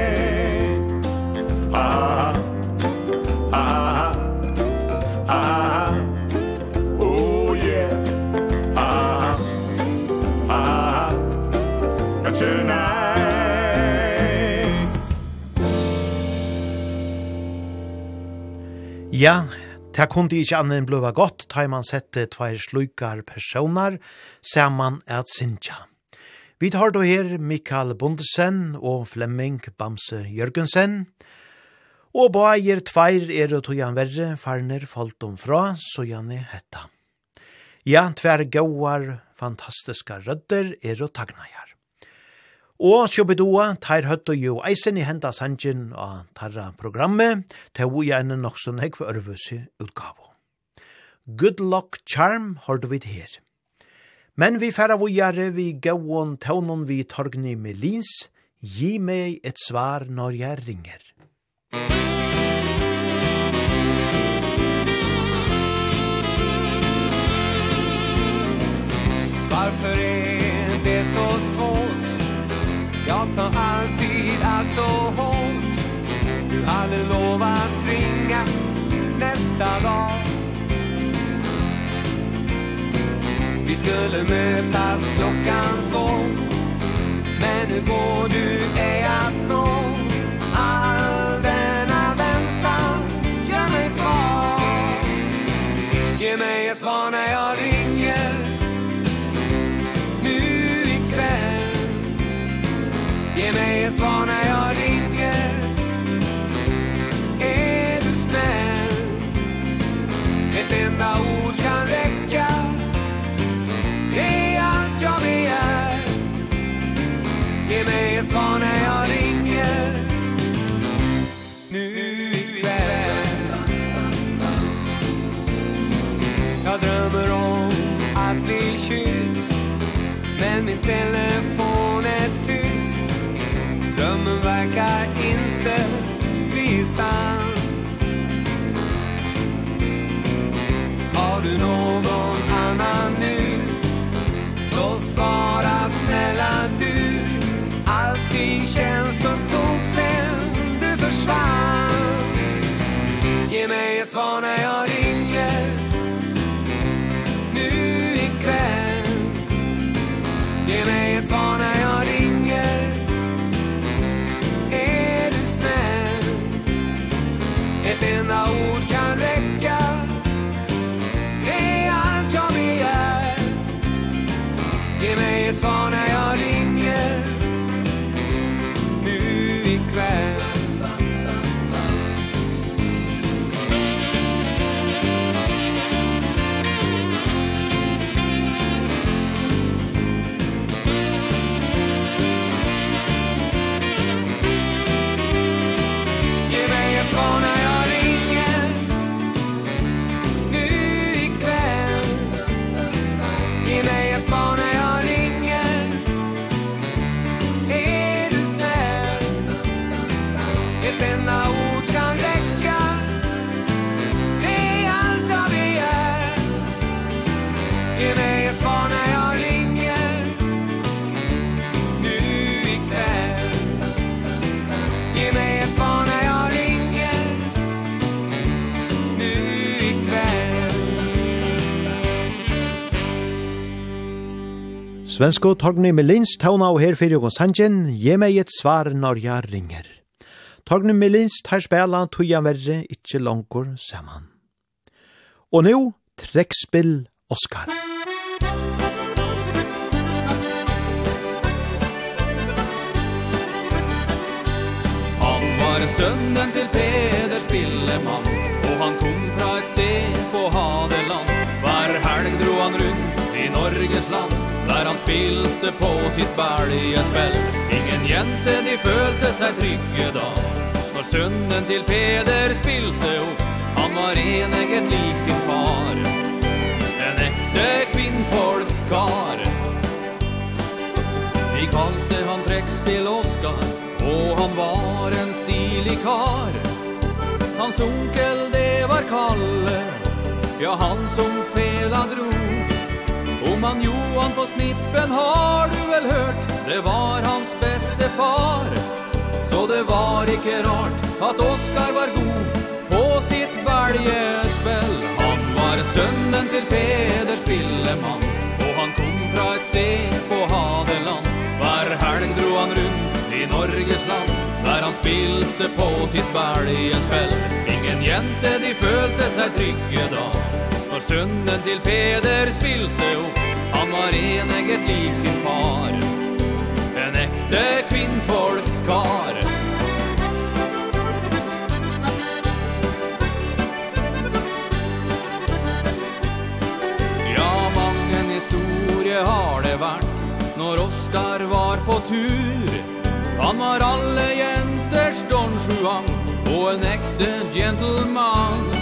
Ja, det kunne ikke annet enn bløva godt, da man sette tveir slukar personer, saman at sinja. Vi tar då her Mikael Bondesen og Flemming Bamse Jørgensen, og bægir tveir er og togan verre, farner falt om fra, så gjerne hetta. Ja, tver gauar, fantastiska rødder er og tagnajar. Og Sjobidua tar høtt og jo eisen i henda sanjen av tarra programmet, til vi gjerne nok så nekve ørvøse utgave. Good luck charm har du vidt her. Men vi færa vi gjerne vi gauon taunon vi torgni Melins, gi meg et svar når jeg ringer. Varför är det så svårt Jag tar alltid allt så hårt. Du hade lovat ringa nästa dag. Vi skulle mötas klockan två. Men nu går du ej att nå ifrån när jag ringer? Är du snäll? Ett enda ord kan räcka. Det är allt jag begär. Ge mig ett svar när jag ringer. Nu ikväll Jag drömmer om att bli kysst. Men min telefon drömmen verkar inte bli sann Har du någon annan nu Svensko Torgny Melins tauna og her fyrir og sanjen, je meg et svar når jeg ringer. Torgny Melins tar spela tuja verre, ikkje langkor saman. Og nu, trekspill Oscar. Han var sønnen til Peder Spillemann När han spilte på sitt baljespill Ingen jente de følte seg trygge da. Når sønnen til Peder spilte opp Han var eneget lik sin far. En ekte kvinnfolkkar De kalte han trekspill Oskar Og han var en stilig kar. Hans onkel det var Kalle. Ja han som fela drog han Johan på snippen har du väl hört? Det var hans beste far. Så det var ikke rart att Oskar var god På sitt välgespel Han var sønnen till Peder Spilleman Och han kom fra ett sted på Hadeland. Var helg dro han runt i Norges land Där han spilte på sitt välgespel Ingen jente de følte sig trygge da Når sønnen til Peder spilte opp som har enegget lik sin far. En ekte kvinnfolkkar Ja, mange historie har det vært Når Oskar var på tur. Han var alle jenters Don Juan Og en ekte gentleman.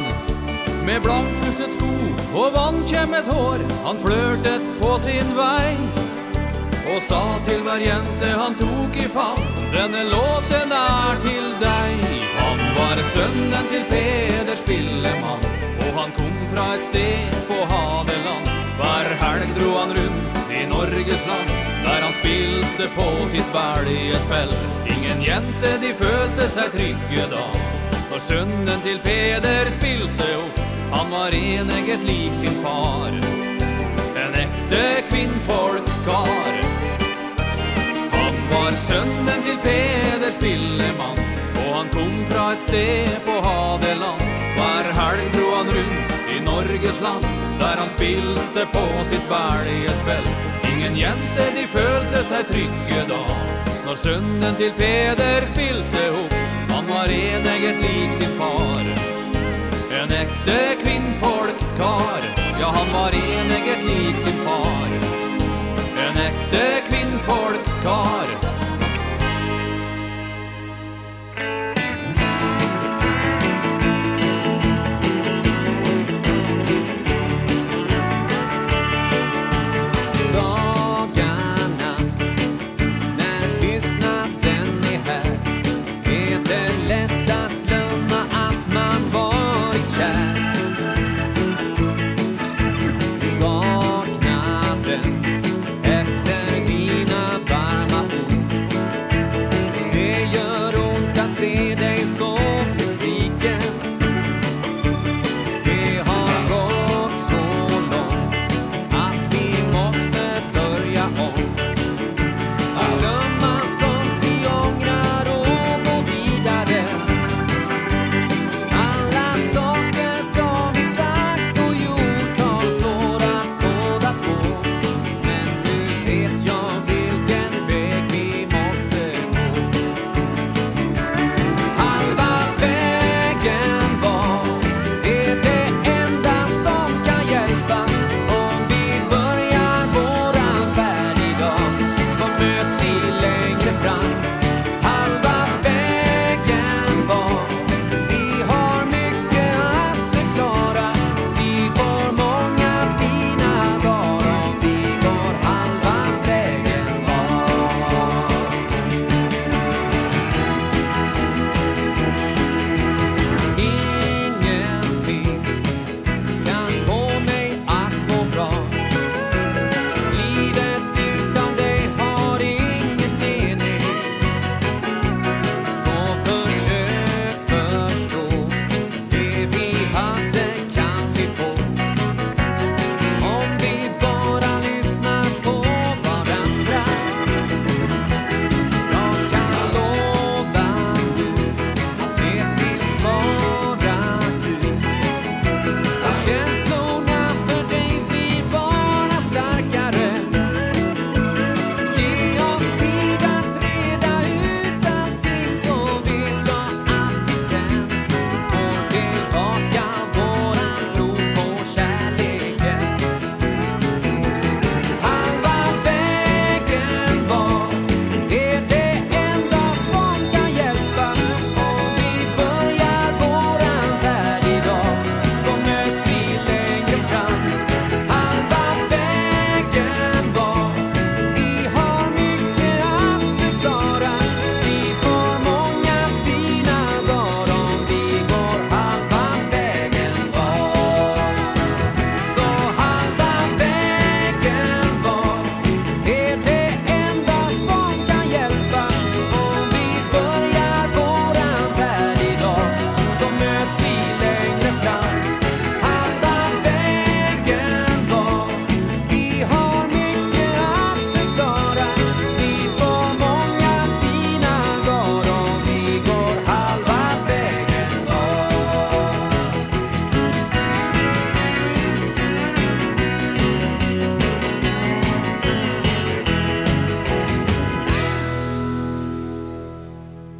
Med blankpusset sko og vannkjemmet hår. Han flørtet på sin vei Og sa til hver jente han tok i favn Denne låten er til deg. Han var sønnen til Peder Spillemann Og han kom fra et sted på Hadeland. Hver helg dro han rundt i Norges land Der han spilte på sitt bæljespill. Ingen jente de følte seg trygge da Når sønnen til Peder spilte opp Han var enegget lik sin far. En ekte kvinnfolkkar Han var sønnen til Peder Spillemann Og han kom fra et sted på Hadeland. Hver helg dro han rundt i Norges land Der han spilte på sitt bælgespill Ingen jente de følte seg trygge da. Når sønnen til Peder spilte opp Han var enegget lik sin far en ekte kvinnfolkkar Ja, han var en eget liv sin far. En ekte kvinnfolkkar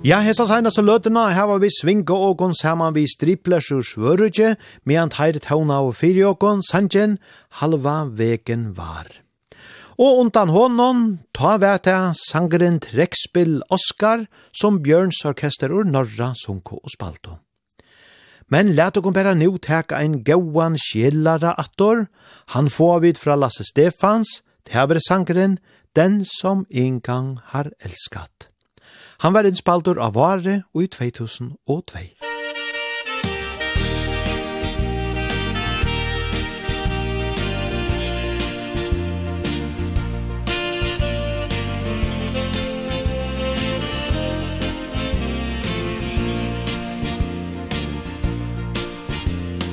Ja, hesa seinaste løtena hava vi svinga okon saman vi striplers og svørutje, medan teiret hauna og fyri okon, sanjen, halva vegen var. Og undan honom, ta veta sangren sangeren Trekspill Oskar, som Bjørns orkester ur Norra, Sunko og Spalto. Men let okon bara nu teka ein gauan sjellara attor, han får vid fra Lasse Stefans, teaver sangeren, den som en gang har elskat. Han var innspaldur av Vare og i 2002.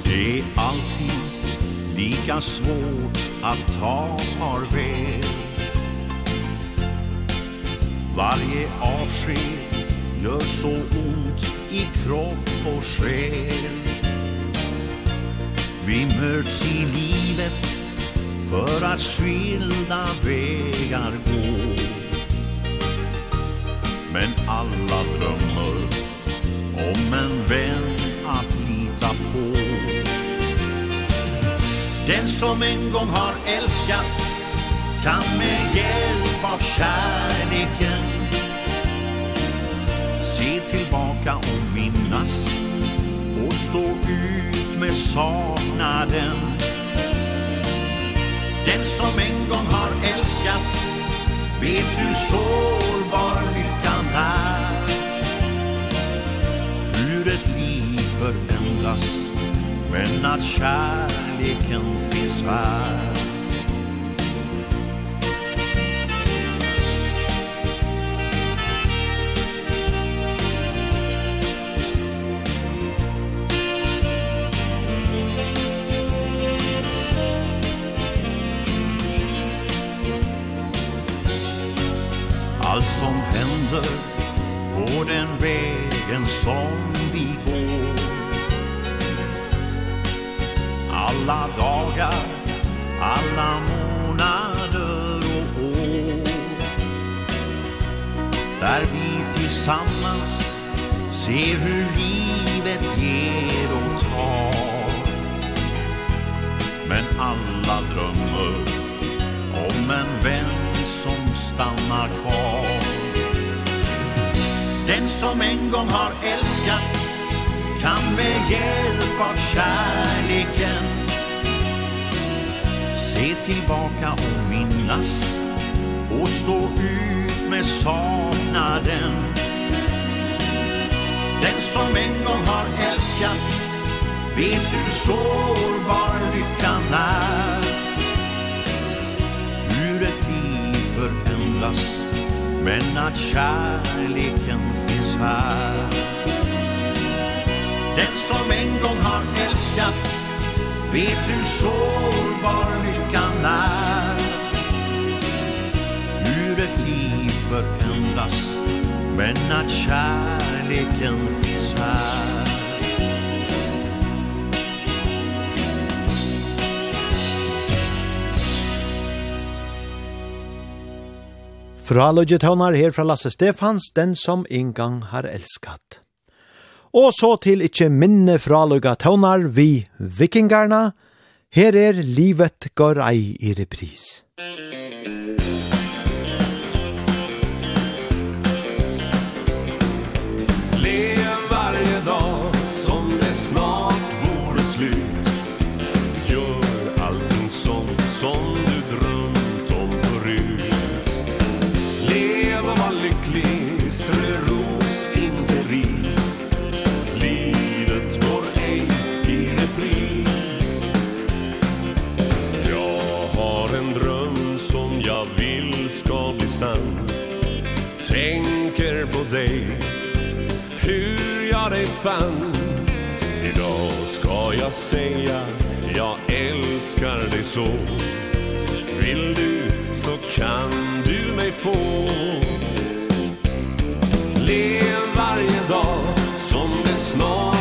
Det är alltid lika svårt att ta farväl Varje avsked gör så ont i kropp och själ. Vi möts i livet för att skilda vägar gå. Men alla drömmer om en vän att lita på. Den som en gång har älskat kan med hjälp av kärleken se tillbaka och minnas och stå ut med saknaden. Den som en gång har älskat vet hur sårbar lyckan är. Hur ett liv förändras men att kärleken finns här. fader På den vägen som vi går. Alla dagar, alla månader och år. Där vi tillsammans ser hur livet ger och tar. Men alla drömmer om en vän som stannar kvar. Den som en gång har älskat kan med hjälp av kärleken se tillbaka och minnas och stå ut med saknaden. Den som en gång har älskat vet hur sårbar lyckan är. Hur ett liv förändras men att kärlek här. Den som en gång har älskat Vet hur sårbar lyckan är. Hur ett liv förändras Men att kärleken finns här. Fra Lodgetøvnar her fra Lasse Stefans, den som en gang har elskat. Og så til ikkje minne fra Lodgetøvnar vi vikingarna. Her er livet går ei i repris. Musikk jag säga Jag älskar dig så. Vill du så kan du mig få. Lev varje dag som det snart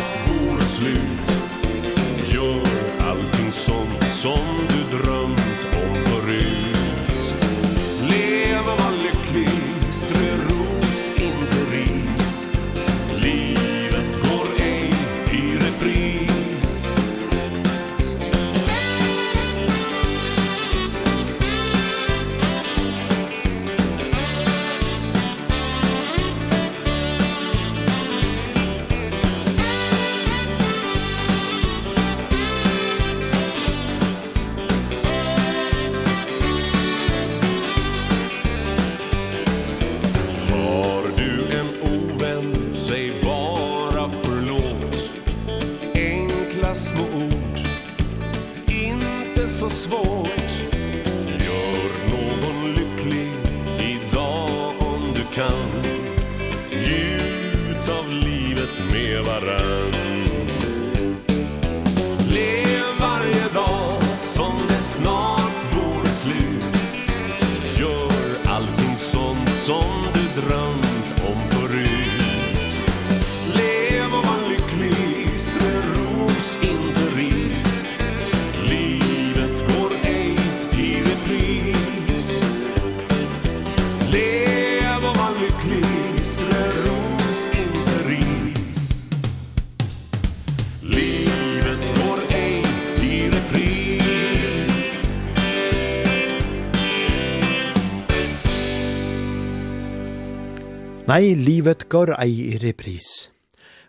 Nei, livet går ei i repris.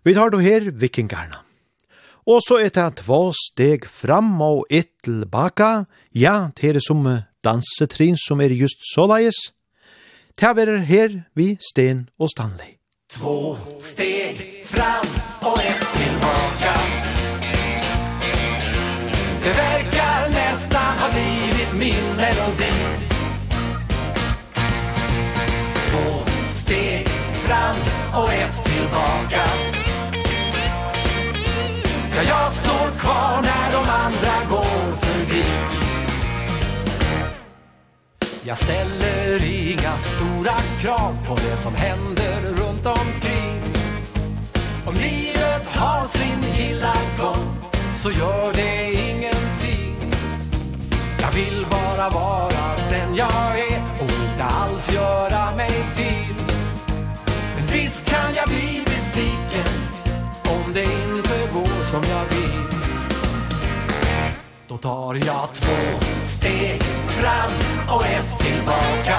Vi tar då her vikingarna. Og så er det två steg fram og ett tilbaka. Ja, det er som dansetrin som er just så leies. Det er her vi Sten og Stanley. Två steg fram och ett tillbaka. Det verkar nästan ha blivit min melodi. och ett tillbaka. Ja, jag står kvar när de andra går förbi. Jag ställer inga stora krav på det som händer runt omkring. Om livet har sin gilla gång så gör det ingenting. Jag vill bara vara den jag är och inte alls göra mig till. Visst kan jag bli besviken Om det inte går som jag vill. Då tar jag två steg fram och ett tillbaka.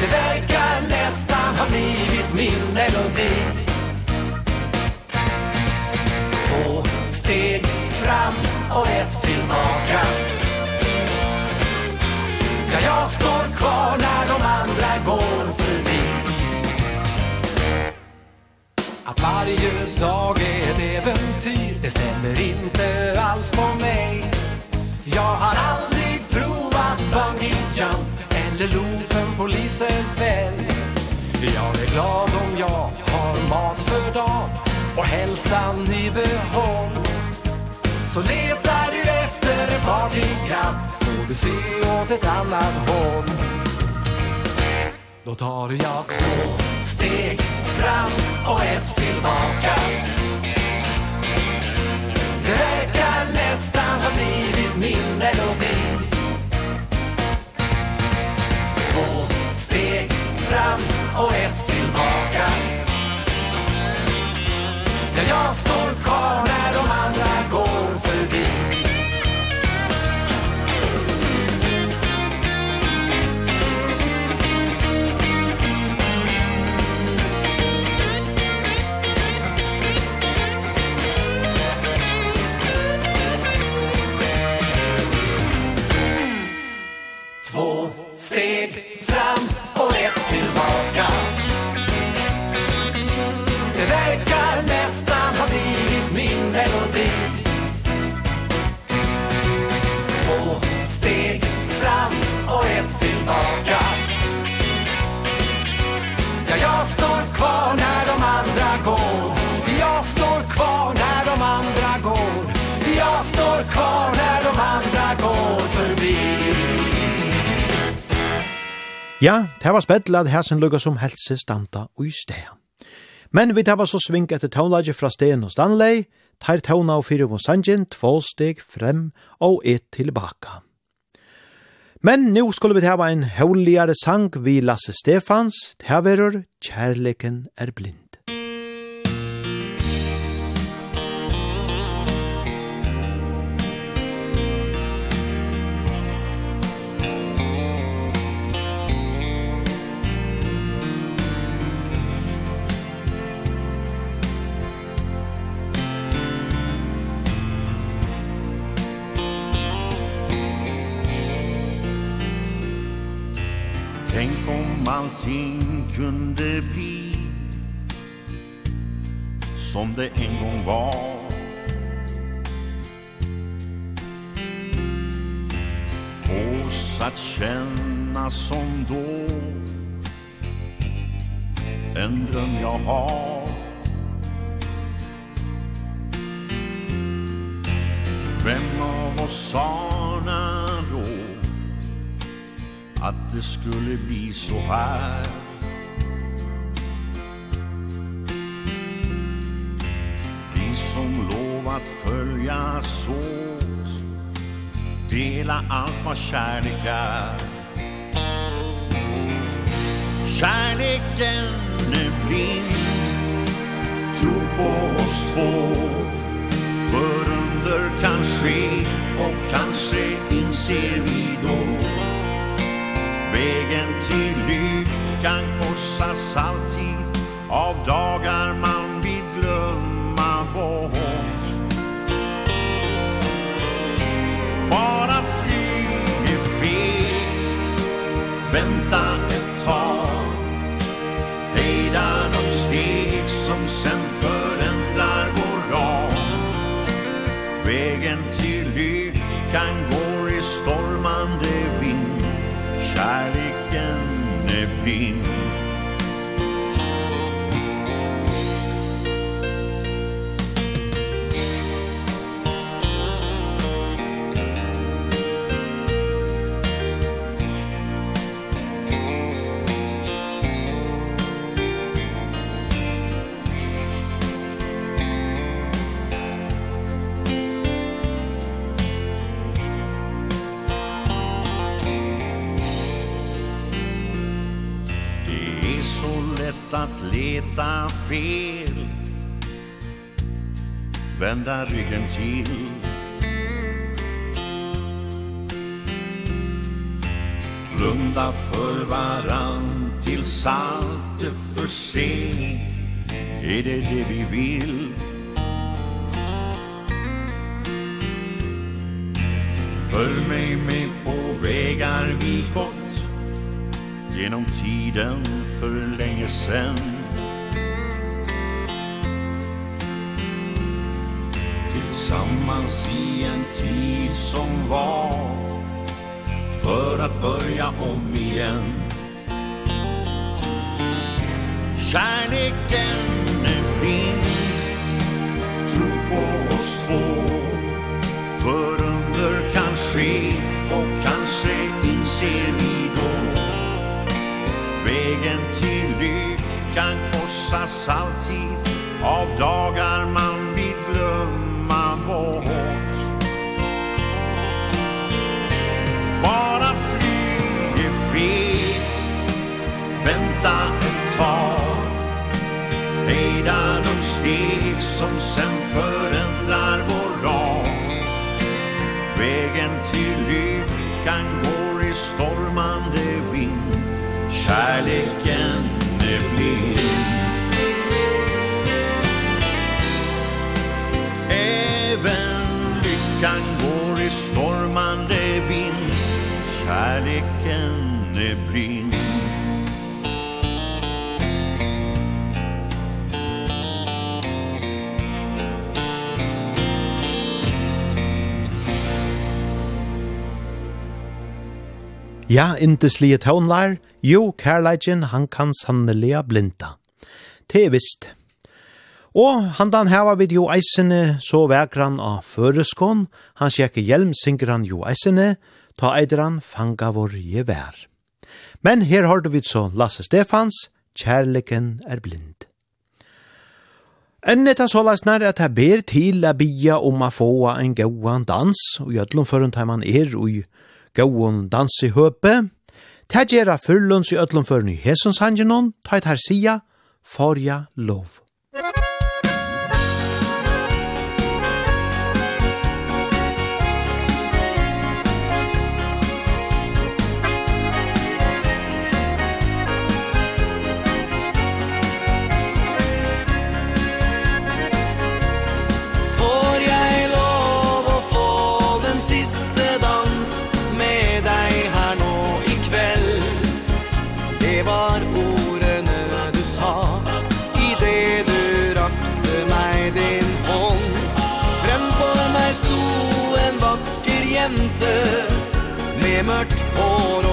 Det verkar nästan ha blivit min melodi. Två steg fram och ett tillbaka. Ja, jag står kvar när de andra går. Att varje dag är ett äventyr Det stämmer inte alls på mig. Jag har aldrig provat bungee jump Eller loopen på Liseberg Jag är glad om jag har mat för dag Och hälsan i behåll. Så letar du efter en partygrabb Får du se åt ett annat håll. Då tar jag två steg fram och ett tillbaka. Det verkar nästan ha blivit min melodi. Två steg fram och ett tillbaka. Ja, jag står kvar Ja, det var spettelig at hæsen lukka som helse standa ui sted. Men vi tar så svink etter tånlaget fra Sten og Stanley, tar tåna og fyrir von sangen, två steg frem og et tilbaka. Men nu skulle vi tava en høvligare sang vi Lasse Stefans, det verur Kjærleken er blind. allting kunde bli Som det en gång var. Fås att känna som då En dröm jag har. Vem av oss sa att det skulle bli så här Vi som lovat följas åt Dela allt vad kärlek är Kärleken är blind Tro på oss två. För under kan ske Och kanske inser vi då. Vägen till lyckan korsas alltid av dagar man vill glömma bort. Bara been veta fel. Vända ryggen till. Blunda för varann Tills allt är för sent. Är det det vi vill? Följ mig med på vägar vi gått. Genom tiden för länge sen tillsammans i en tid som var För att börja om igen. Kärleken är blind Tro på oss två. För under kan ske Och kanske inser vi då. Vägen till lyckan korsas alltid Av dagar man steg som sen förändrar vår ram Vägen till lyckan går i stormande vind. Kärleken är blind. Även lyckan går i stormande vind. Kärleken är blind. Ja, indeslige tånlar, jo, kærleikjen, han kan sannelig blinda. Det er visst. Og han dan heva vid jo eisene, så vekran av føreskån, han sjekke hjelm synger han jo eisene, ta eider fanga vår gevær. Men her har du vid så Lasse Stefans, kærleken er blind. Ennett er såleis nær at jeg ber til a bia om a få en gauan dans, og gjødlom føren tar man er og gåon dansi høpe, ta gjerra fyrlunds i ötlum førn i hesons hangenon, ta et her sia, forja lov. Musik mørkt og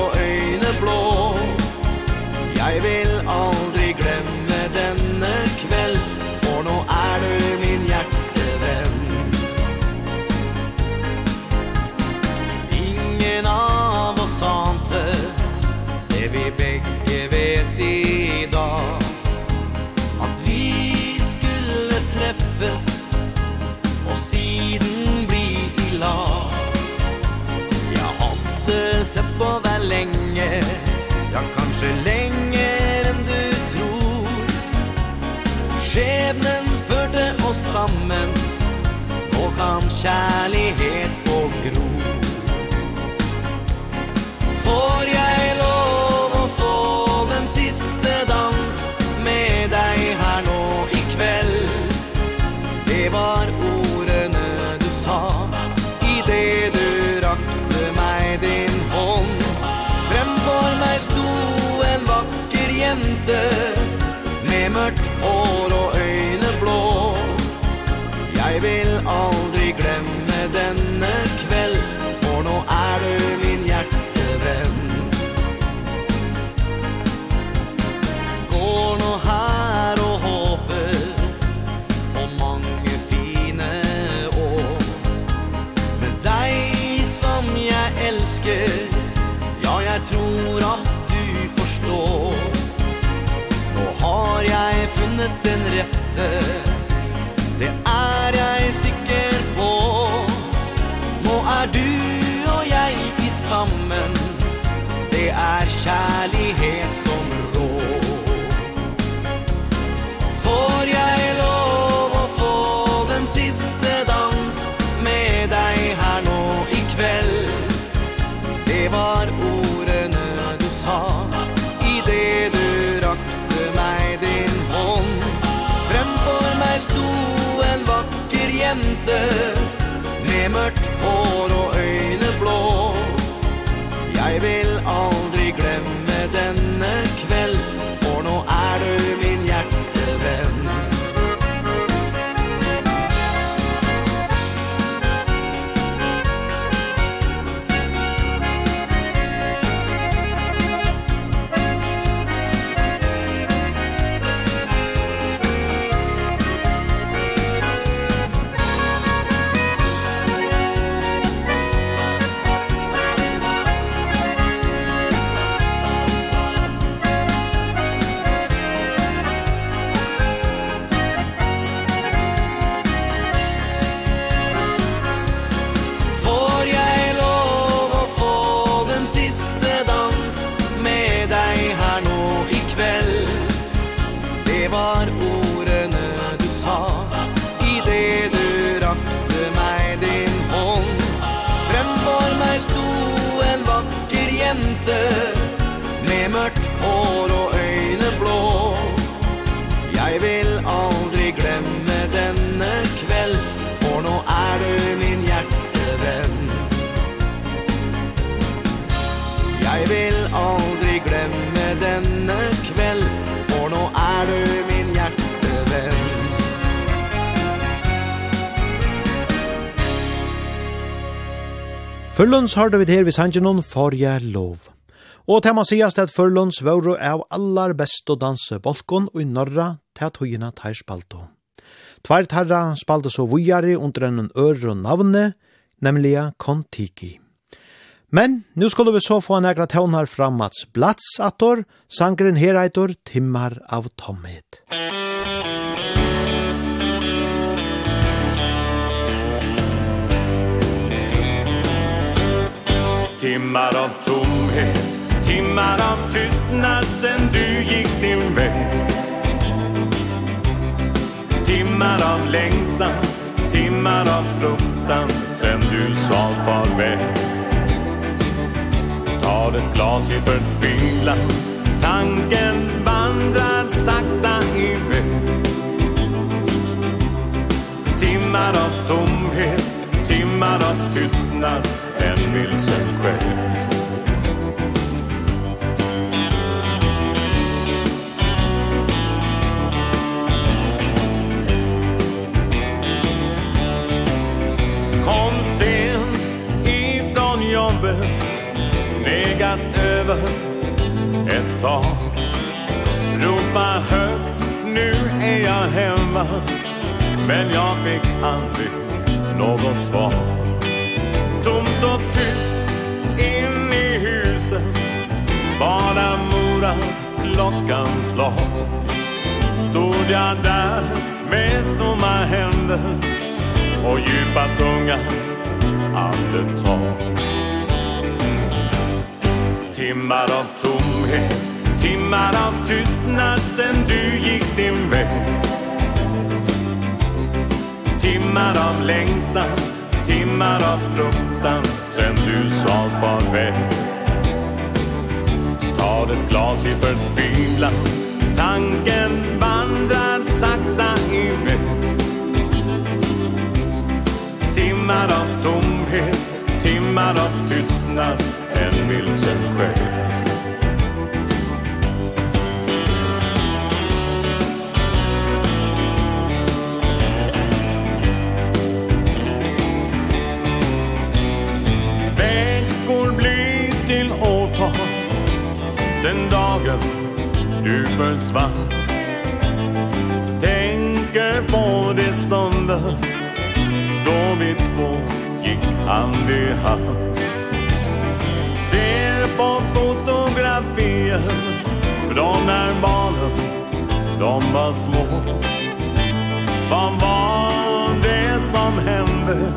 kan kjærlighet få gro Får jag lov å få den siste dans med dig her nå kveld. Det var ordene du sa i det du rakte meg din hånd Fremfor meg stod en vakker jente med mørkt hår Førlunds hørte vi her ved for forje lov. Og til man sies at Førlunds vore av allar best å danse balkon og i norra til at høyene tar spalto. Tvær tarra spalte så vujare under en øre navne, nemlig Kontiki. Men nu skulle vi så få en egra tøvnar fra Mats Blats attor, sangren her eitor Timmar av Tomhet. Musikk Timmar av tomhet Timmar av tystnad sen du gick din väg. Timmar av längtan Timmar av fruktan sen du sa farväl. Tar ett glas i förtvivlan Tanken vandrar sakta iväg Timmar av tomhet Timmar av tystnad en vilsen själ Kom sent ifrån jobbet Knegat över ett tak Ropa högt, nu är jag hemma Men jag fick aldrig något svar tomt och tyst in i huset. Bara mora klockans slag Stod jag där med tomma händer Och djupa tunga andetag. Timmar av tomhet Timmar av tystnad sen du gick din väg. Timmar av längtan Timmar av frukt. glas i förtvivlan Tanken vandrar sakta iväg. Timmar av tomhet, timmar av tystnad. En vilsen själ. du försvann. Tänker på de stunder Då vi två gick hand i hand. Ser på fotografier Från när barnen De var små. Vad var det som hände?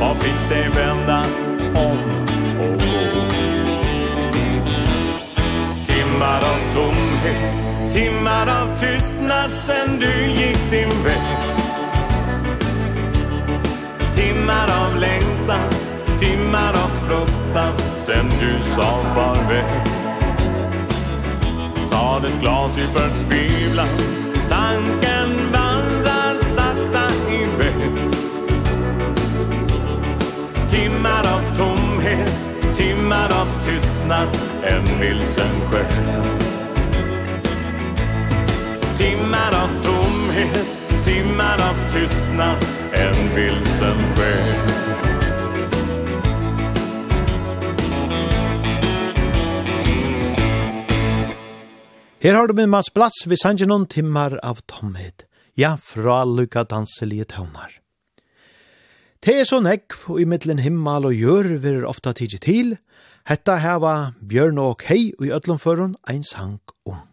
Vad fick dig vända om och gå Timmar av tog högt Timmar av tystnad sen du gick din väg. Timmar av längtan, timmar av fruktan Sen du sa farväl. Ta ett glas i förtvivlan Tanken vandrar sakta iväg Timmar av tomhet, timmar av tystnad En vilsen själ Timmar av tomhet, timmar av tystnad En vilsen väg Her har du med Mads Blats, vi sanger noen timmar av tomhet. Ja, fra lukka danselige tøvnar. Det er så nekv, og i middelen himmel og gjør vi er ofta tidsi til. Hetta heva Bjørn og Kei, og i ødlomføren ein sang om.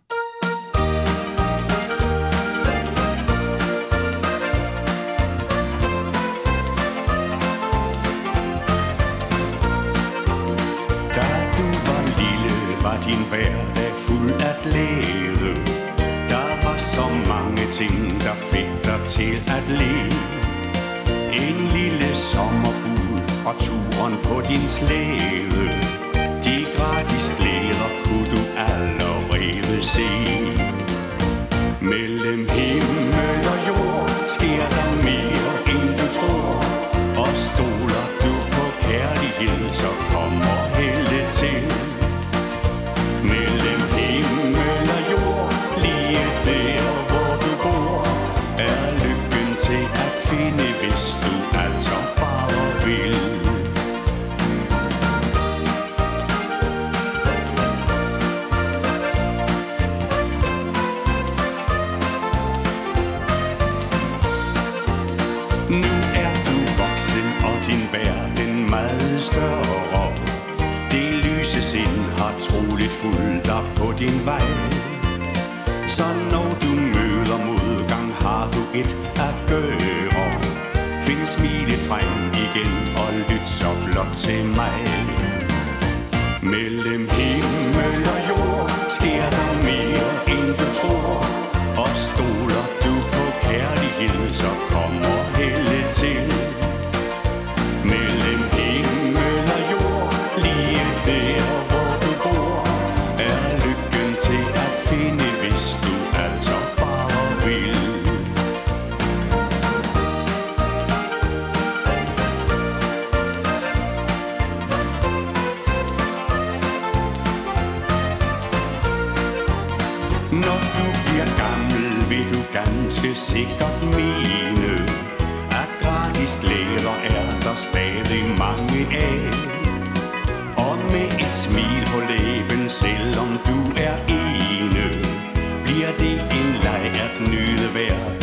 din hverdag fuld af glæde Der var så mange ting, der fik dig til at leve En lille sommerfugl og turen på din slæde gott i mig. sikkert mene At gratis glæder er der stadig mange af Og med et smil på læben, selvom du er ene Bliver det en leg at nyde hver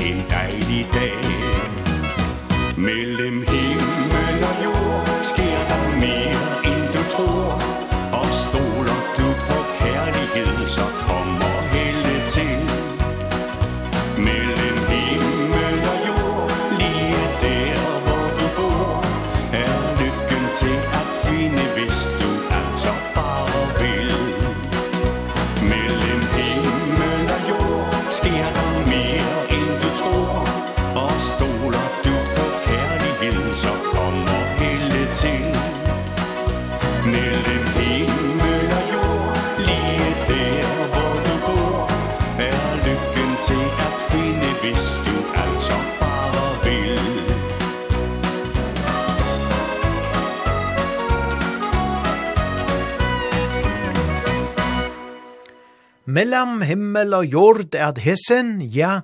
mellam himmel og jord at hessen, ja,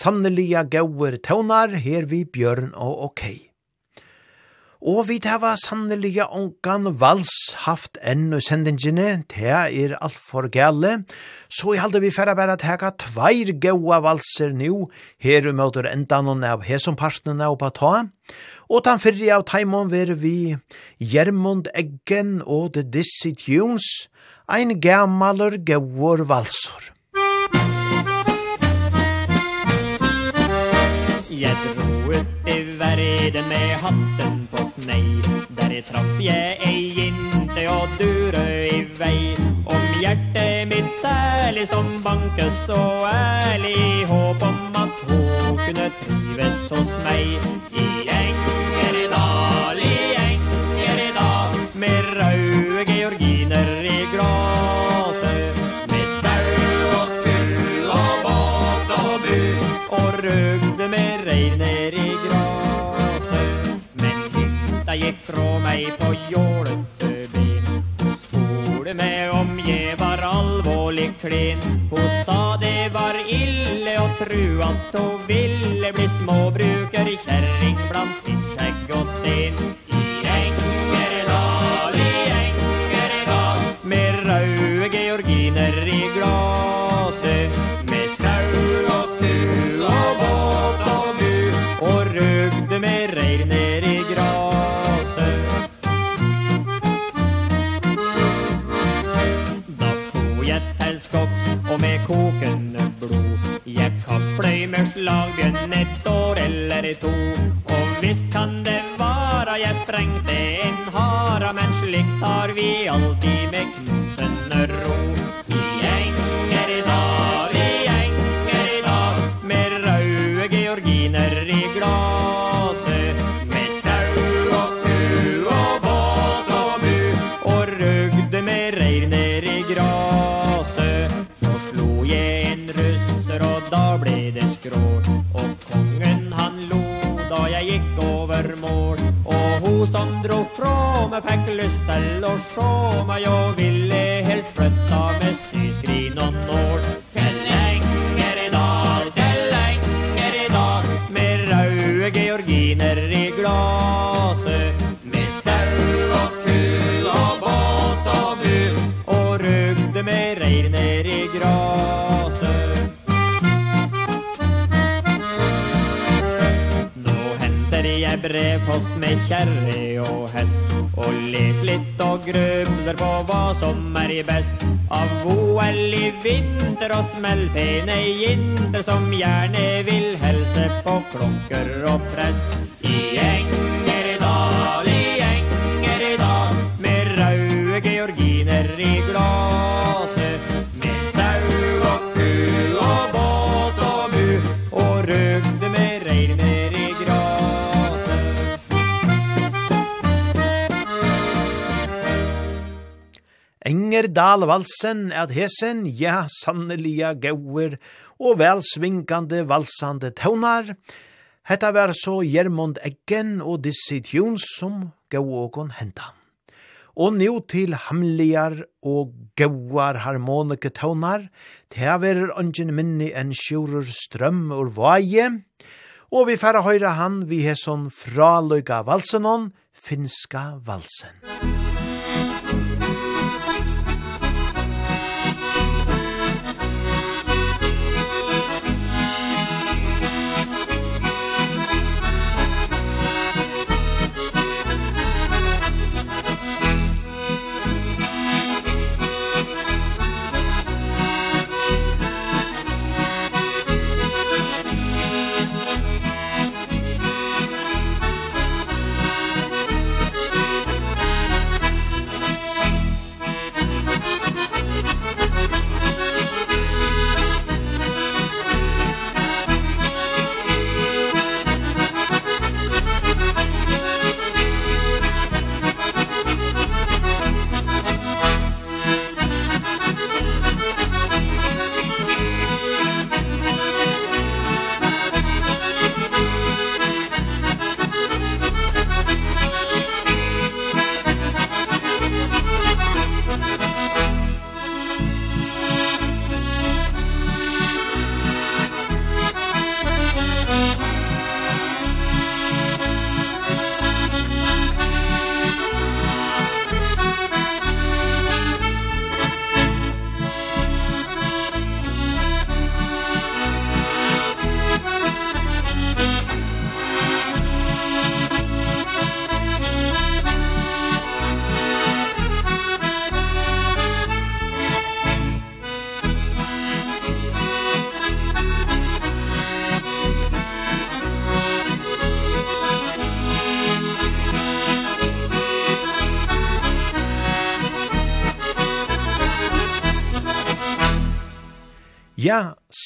sannelige gauer tøvnar her vi bjørn og okei. Og vi tava sannelige ongan vals haft enn og sendingene, det er alt for gale, så i halde vi færa at teka tveir gaua valser nu, her umøter endanon av hesompartnen av pata, og tan fyrri av taimon ver vi Gjermund Eggen og The Dizzy Tunes, ein gammalur gauur valsor. Jeg dro ut i verden med hatten på snei Der trapp jeg ei inte og dure i vei Om hjertet mitt særlig som bankes så ärlig Håp om at hun kunne trives hos meg I eng från meg på jålete förbi Hon sporde mig om jeg var alvorlig klen Hon sa det var ille och truant och ville bli småbruker kärring bland lagen ett år eller to Och visst kan det vara jag sprängte en hara Men slikt har vi alltid med klo som dro fra meg fikk lyst til å sjå meg Jag ville helt flytta med syskrin og nål. kost med kjerre og hest. Og les litt og grubler på hva som er i best. Av OL i vinter og smellpene jinter Som gjerne vil helse på klokker og prest. I England Enger dalvalsen at hesen, ja, sanneliga gauer, og velsvinkande valsande tøvnar. Hetta var så Gjermund Eggen og Dissi Tjuns som gau åkon henta. Og nu til hamligar og gauar harmonike tøvnar, det verer ungen minni en sjurur strøm ur vaje, og vi færa høyra han vi hesson fraløyga valsenon, finska valsen.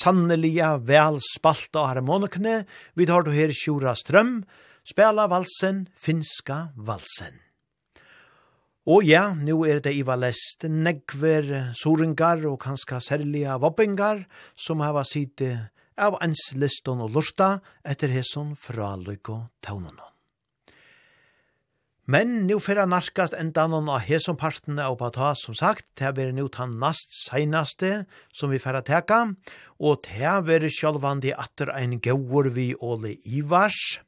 sannelige vel spalt av harmonikene, vi tar du her Sjura Strøm, spela valsen, finska valsen. Og ja, nu er det Iva Lest, negver soringar og kanska særliga voppingar som hava sitte av ens liston og lorta etter hesson fra Lyko og. Men nu fyrir narkast endan noen av hesum partene av pata, som sagt, det er nu tan nast seinaste som vi fyrir teka, og det blir sjálvandi atter ein gaur vi Ole Ivars.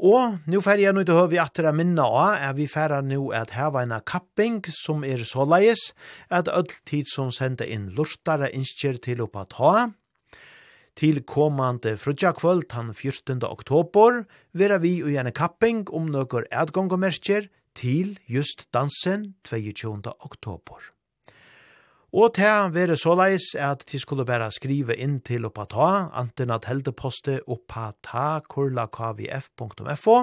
Og nu fyrir jeg nu til høy vi atter a minna av, er vi fyrir nu at heva eina kapping som er såleis, at öll tid som senda inn lortare innskjer til og ta, til komande frutja kvöld han 14. oktober vera vi og gjerne kapping om nøkker adgongomersker til just dansen 22. oktober. Og til vera såleis at de skulle bare skrive inn til oppa ta, anten at heldeposte oppa ta kurla kvf.fo,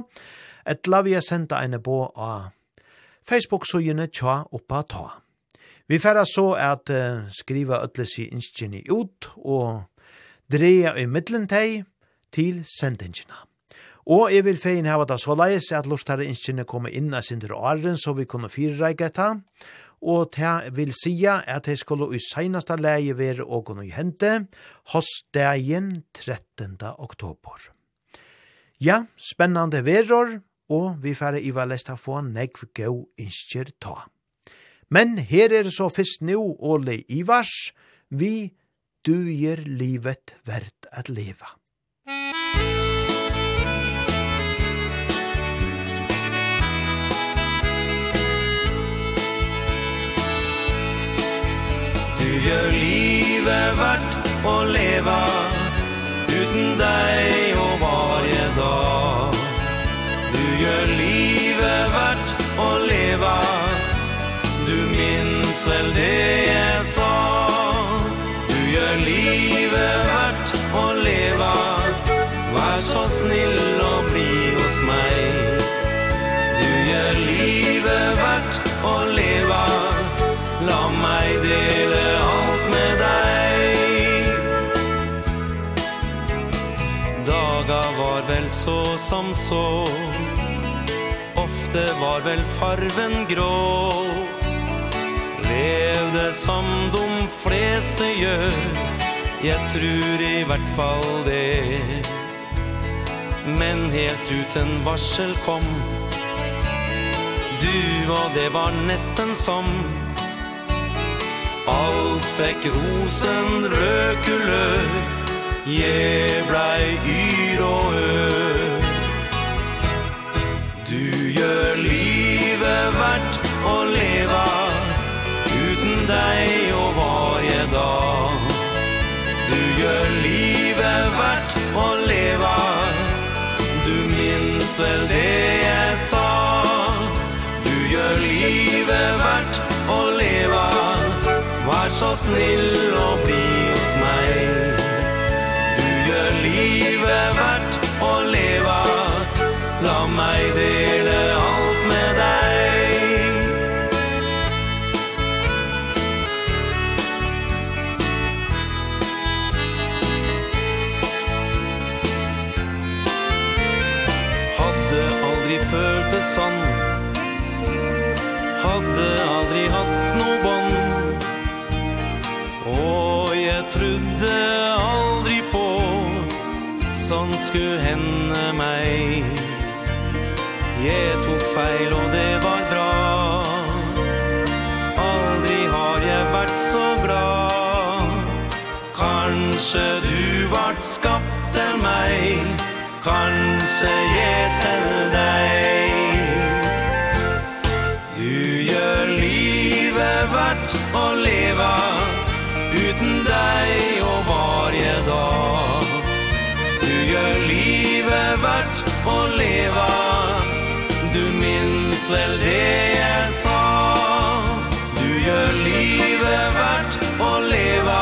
et la vi er senda ene på av Facebook-sugene tja oppa ta. Vi færa så at uh, skriva ødlesi innskjeni ut, og dreia i middelen teg til sendingina. Og jeg vil fein hava da så leis at lortare innskjene komme inn av sindur åren så vi kunne fyrreike ta, og ta vil sia at jeg skulle i seinasta leie være og kunne hente hos dagen 13. oktober. Ja, spennande veror, og vi færre i valest ha få negv gau innskjer ta. Men her er så fyrst nu Ole Ivars, vi du gir livet verdt at leva. Du gjør livet verdt å leva Utan deg og varje dag. Du gjør livet verdt å leva. Du minns vel det jeg sa gjør livet verdt å leva. Vær så snill og bli hos meg Du gjør livet verdt å leva. La meg dele alt med deg Daga var vel så som så. Ofte var vel farven grå levde som de fleste gjør. Jeg tror i hvert fall det. Men helt uten varsel kom. Du og det var nesten som. Alt fikk rosen rød kulør Jeg blei yr og ør. Du gjør livet verdt å leve deg og varje dag. Du gjør livet verdt å leva. Du minns vel det jeg sa. Du gjør livet verdt å leva. Vær så snill og bli hos meg Du gjør livet verdt å leva. La mig dele sånt skulle hende meg Jeg tok feil og det var bra. Aldri har jeg vært så glad Kanskje du vart skapt til meg Kanskje jeg til deg Du gjør livet verdt å leve värt å leva. Du minns väl det jeg sa. Du gjør livet vart å leva.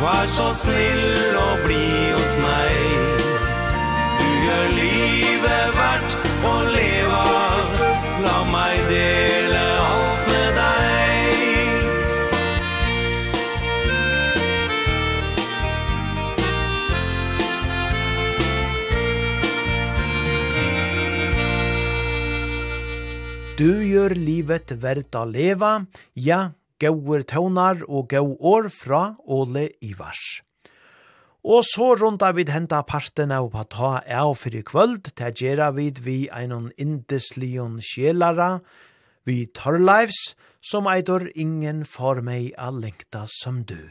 Var så snill og bli hos meg Du gjør livet vart å leva. Du gjør livet verdt å leva, ja, gauer tøvnar og gau år fra Ole Ivars. Og så runda vid henta parten av på ta av fyrir kvöld, ta gjerra vid vi einon indeslion sjelara, vi torrleivs, som eitor ingen for meg a lengta som du.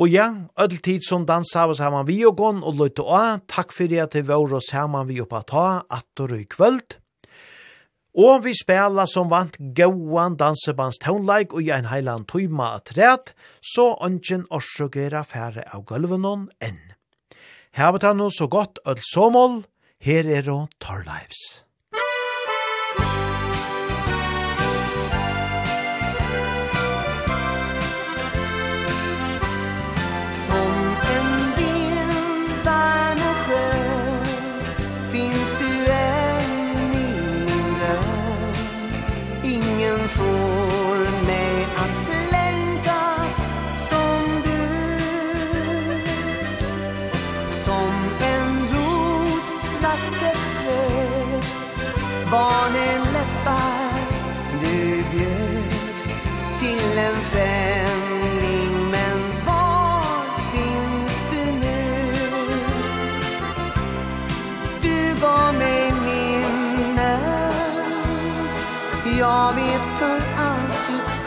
Og ja, ödel tid som dansa av saman vi og gån og løyte å, takk fyrir at vi var og saman vi oppa ta, attor og i kvöld, Og vi spela som vant gauan dansebands tonleik og i en heilan tøyma at rett, så ønsken orsugera færre av gulvenon enn. Her var det så godt ødel såmål, her er det lives.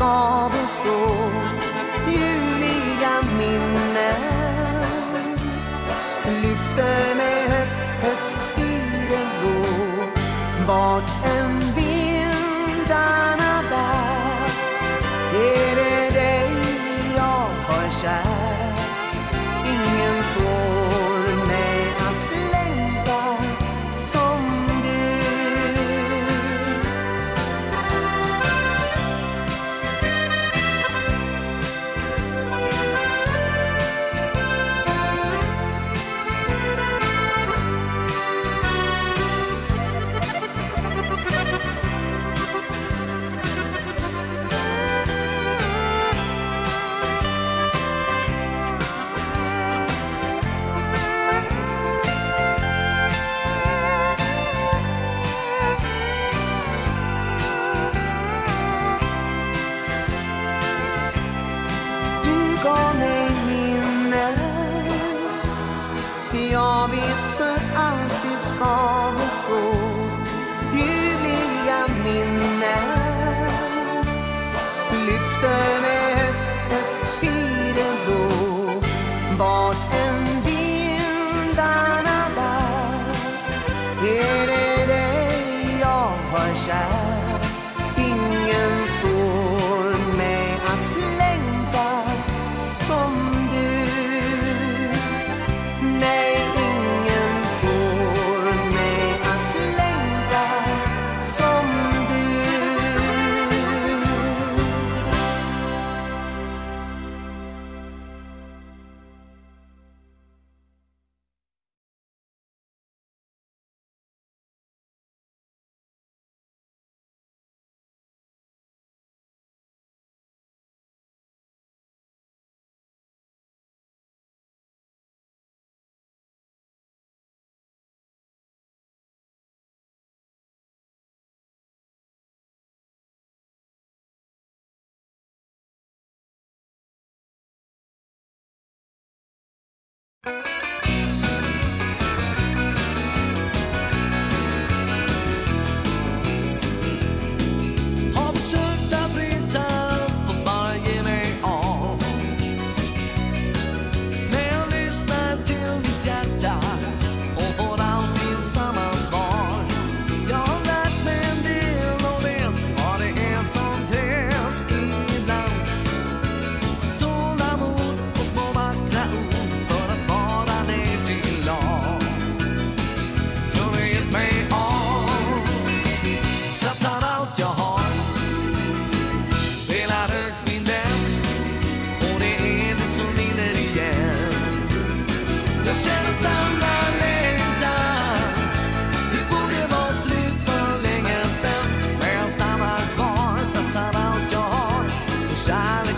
ska bestå Juliga minnen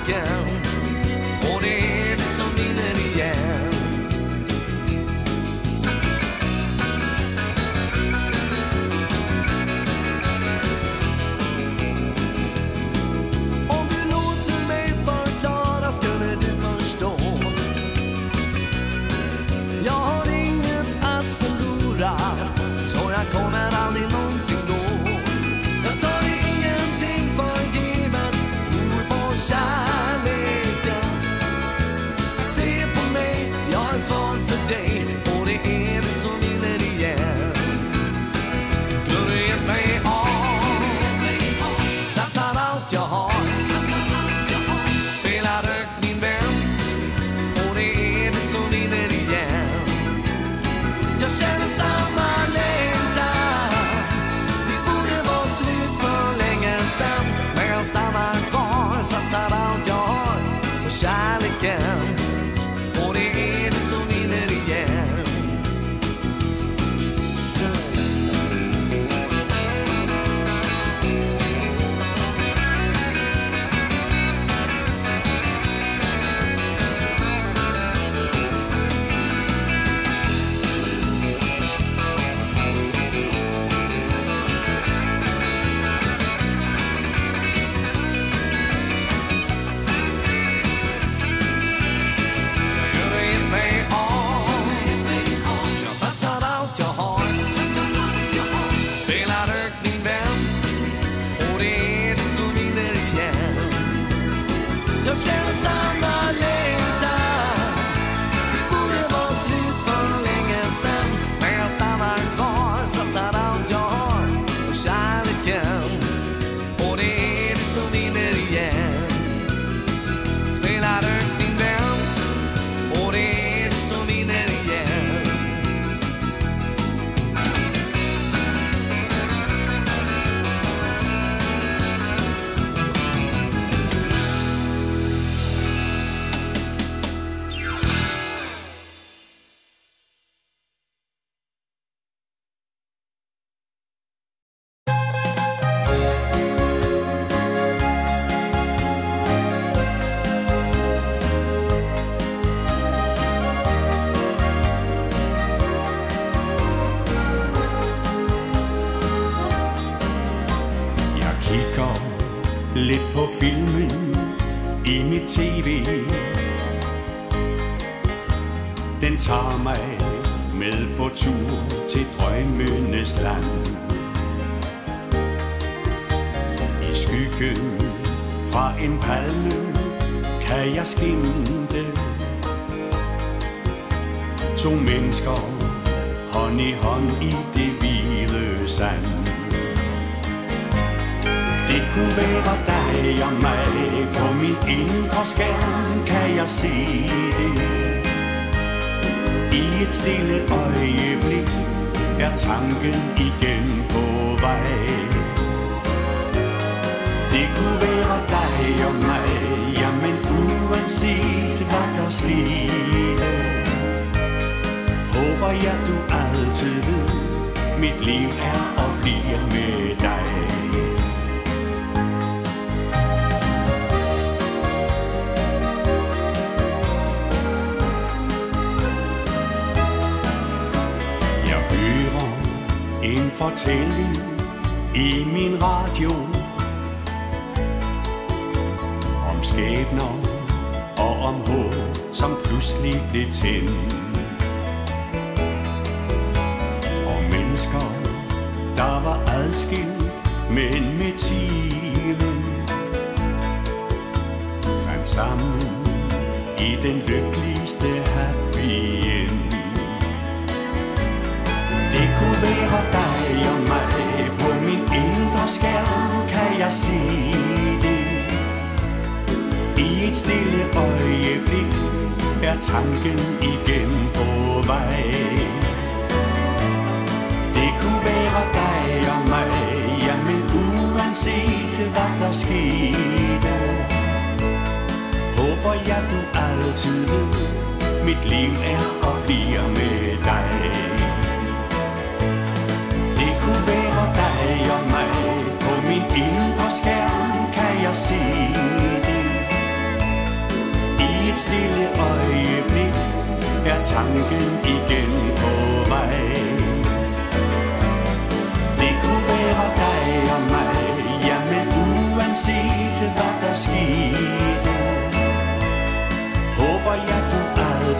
again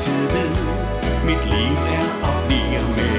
du vill Mitt liv er og bliver med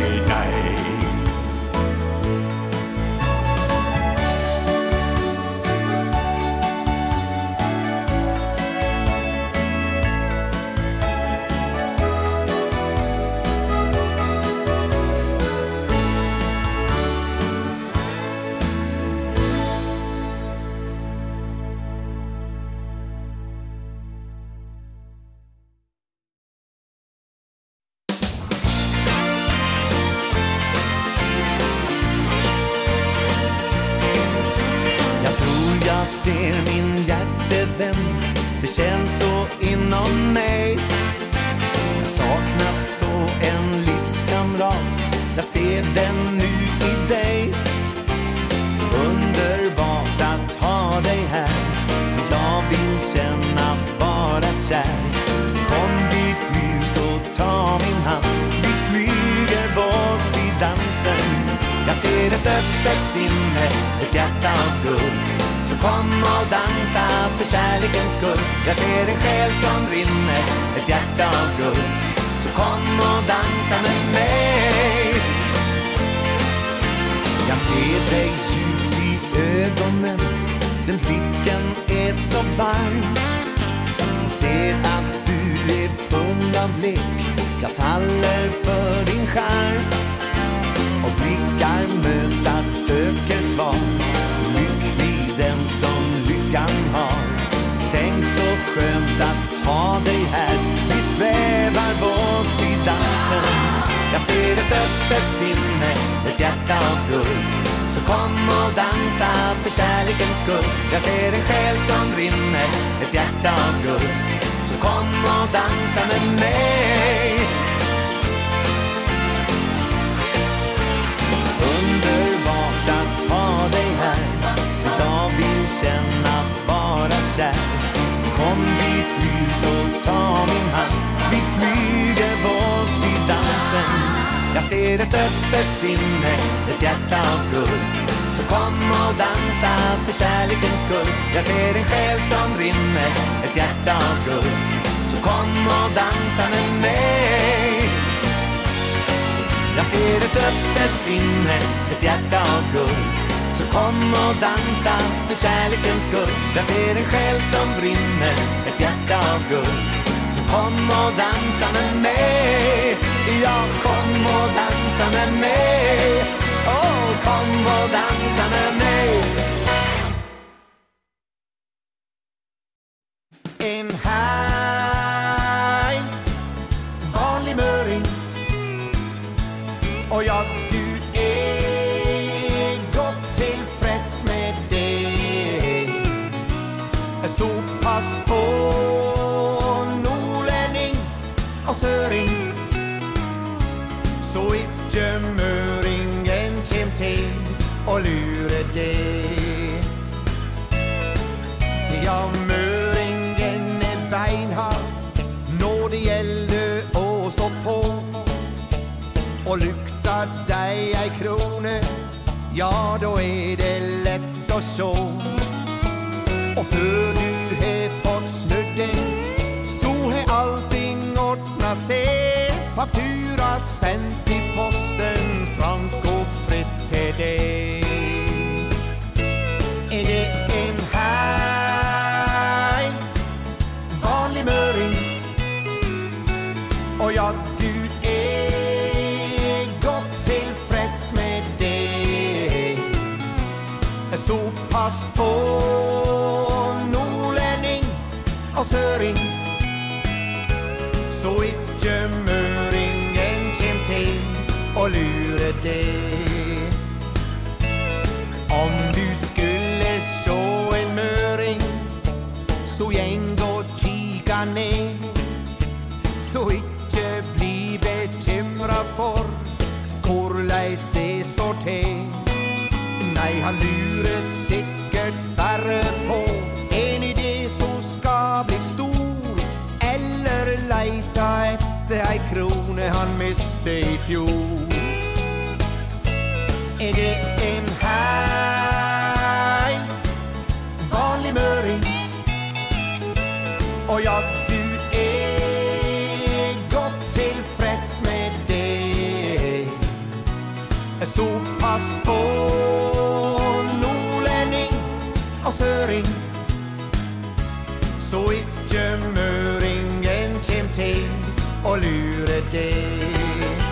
och lure dig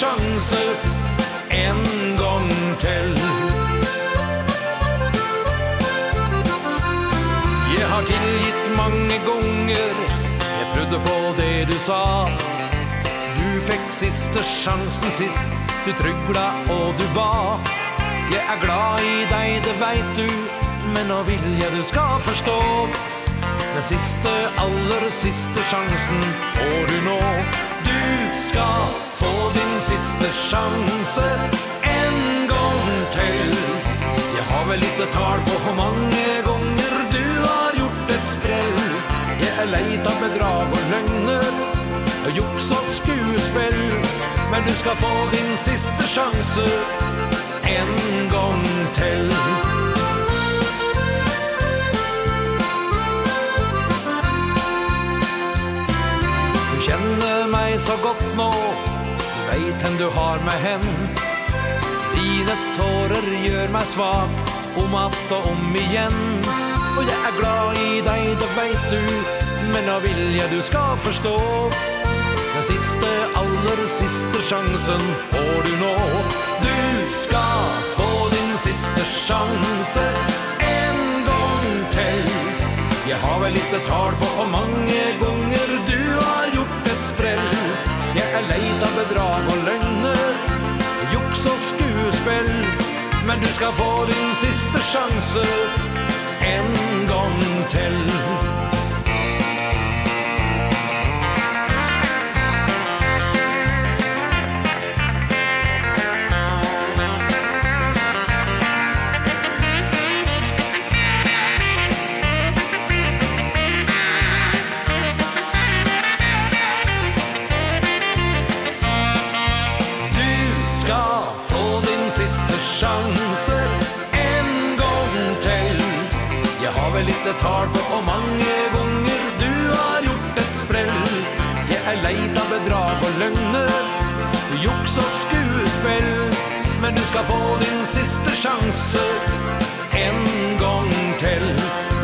chance en gång till. Jag har tillgitt många gånger Jag trodde på det du sa. Du fick sista chansen sist Du tryggla och du ba Jag är glad i dig, det vet du Men nå vill jag du ska förstå. Den siste, aller siste chansen får du nå siste sjanse en gång till Jag har väl lite tal på hur många gånger du har gjort ett spräll Jag är leit av bedrag och lögner och og skuespill. Skuespel Men du ska få din sista sjanse en gång till Du känner mig så gott nå. Spriten du har med hen. Dine tårer gjør meg svag Om at og om igjen. Og jeg er glad i deg, det vet du Men nå vil jeg du skal forstå. Den siste, aller siste sjansen får du nå. Du skal få din siste sjanse En gang til. Jeg har vel litt tal på hvor mange ganger Du ska få din sista chanse en gång till. tar på Og mange gonger du har gjort et sprell. Jeg er leid av bedrag og løgner Juks og skuespill. Men du skal få din siste sjanse En gang til.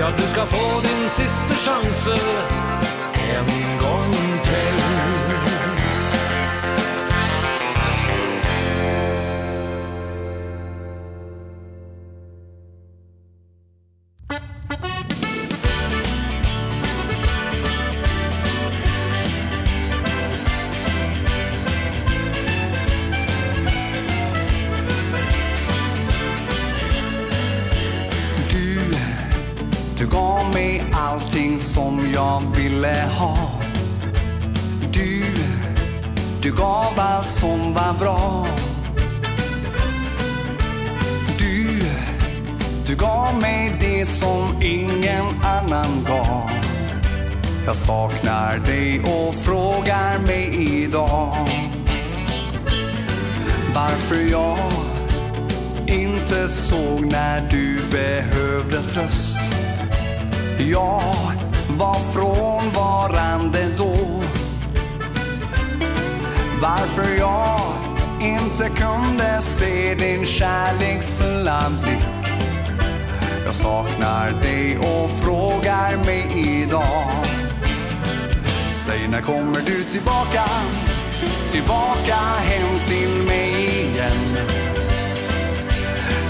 Ja, du skal få din siste sjanse En gang til allt som var bra. Du, du gav mig det som ingen annan gav. Jag saknar dig och frågar mig idag. Varför jag inte såg när du behövde tröst. Jag var frånvarande då. Varför jag inte kunde se din kärleksfulla blick? Jag saknar dig och frågar mig idag. Säg när kommer du tillbaka? Tillbaka hem till mig igen.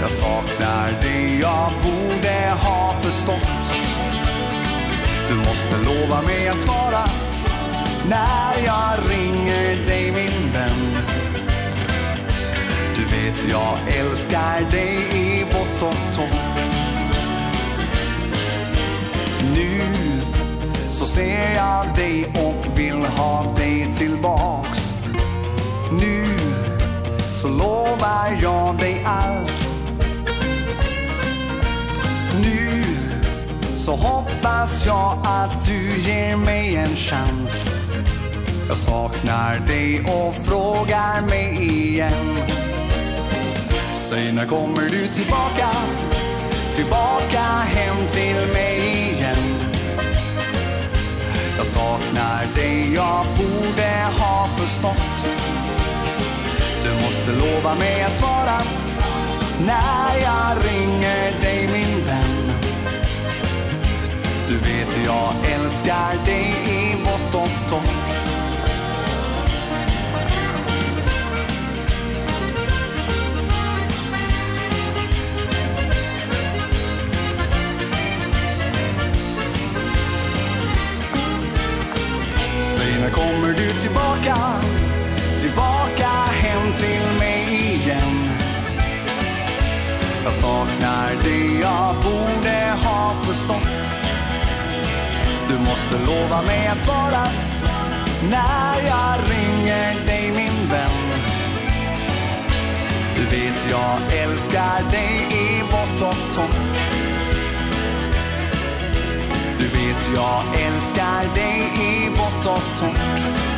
Jag saknar dig jag borde ha förstått. Du måste lova mig att svara. När jag ringer dig min vän. Du vet jag älskar dig i bott och tomt. Nu så ser jag dig och vill ha dig tillbaks. Nu så lovar jag dig allt. Nu så hoppas jag att du ger mig en chans. Jag saknar dig och frågar mig igen. Säg när kommer du tillbaka? Tillbaka hem till mig igen. Jag saknar dig, jag borde ha förstått. Du måste lova mig att svara När jag ringer dig min vän. Du vet jag älskar dig i vått och torrt. tillbaka Tillbaka hem till mig igen. Jag saknar det jag borde ha förstått. Du måste lova mig att svara När jag ringer dig min vän. Du vet jag älskar dig i vått och tomt Du vet jag älskar dig i vått och tomt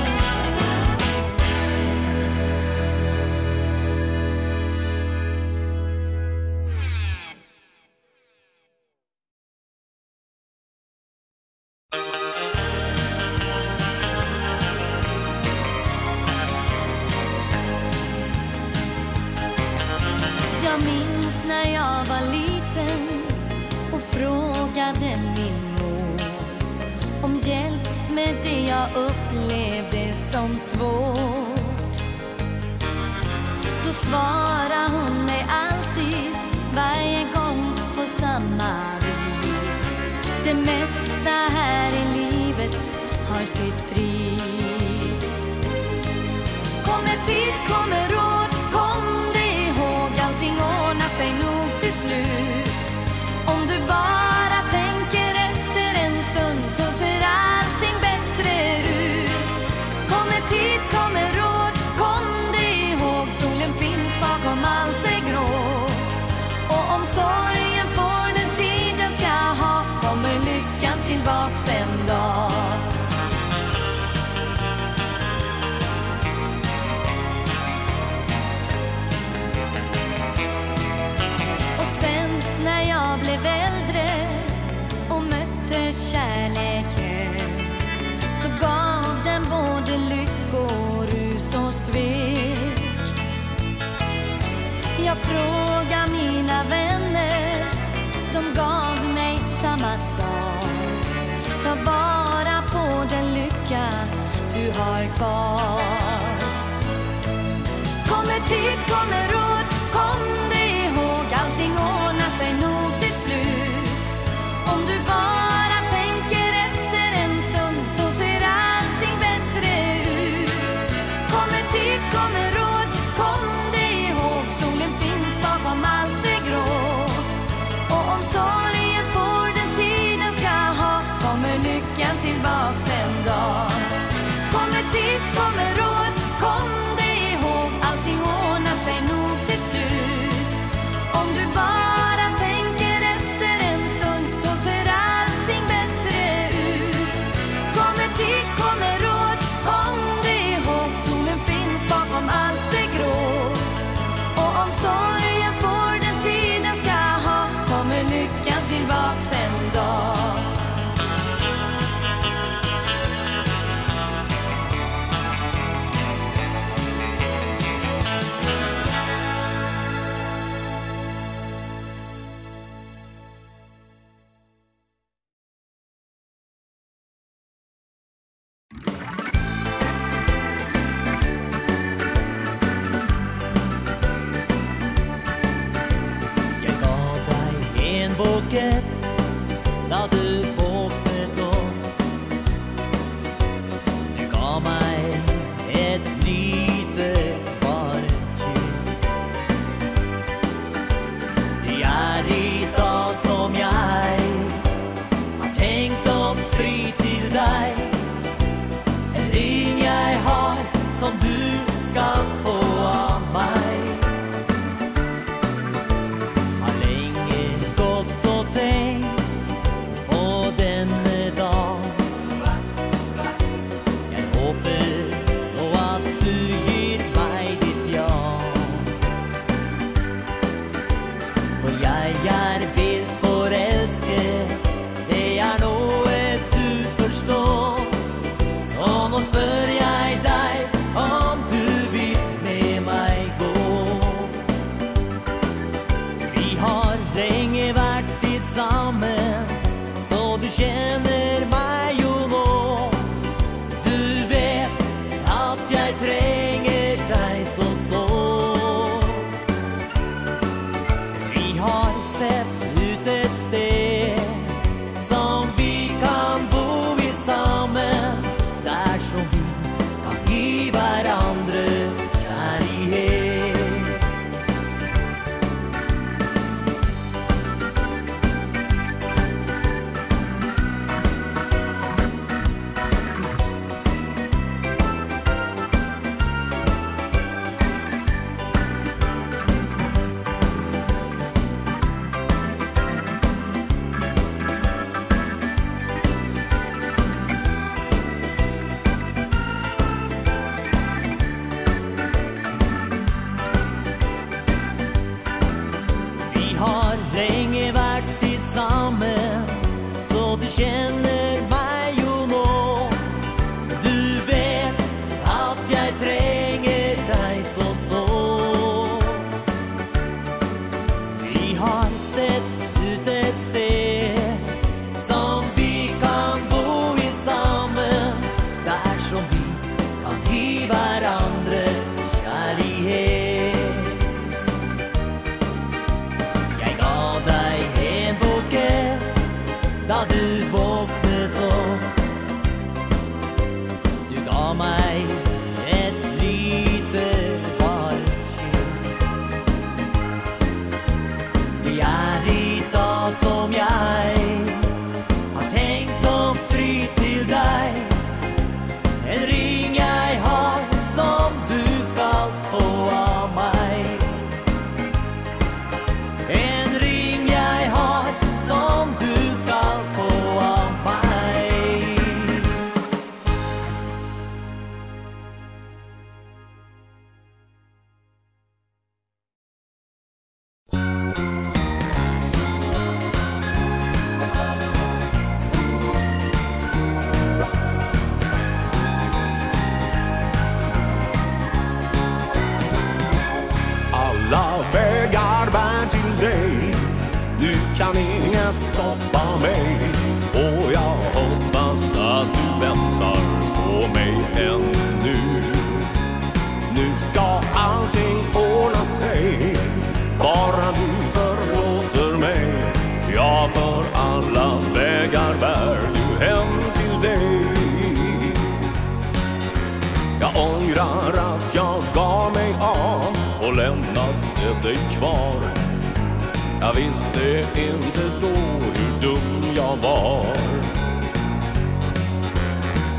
Jag visste inte då hur dum jag var.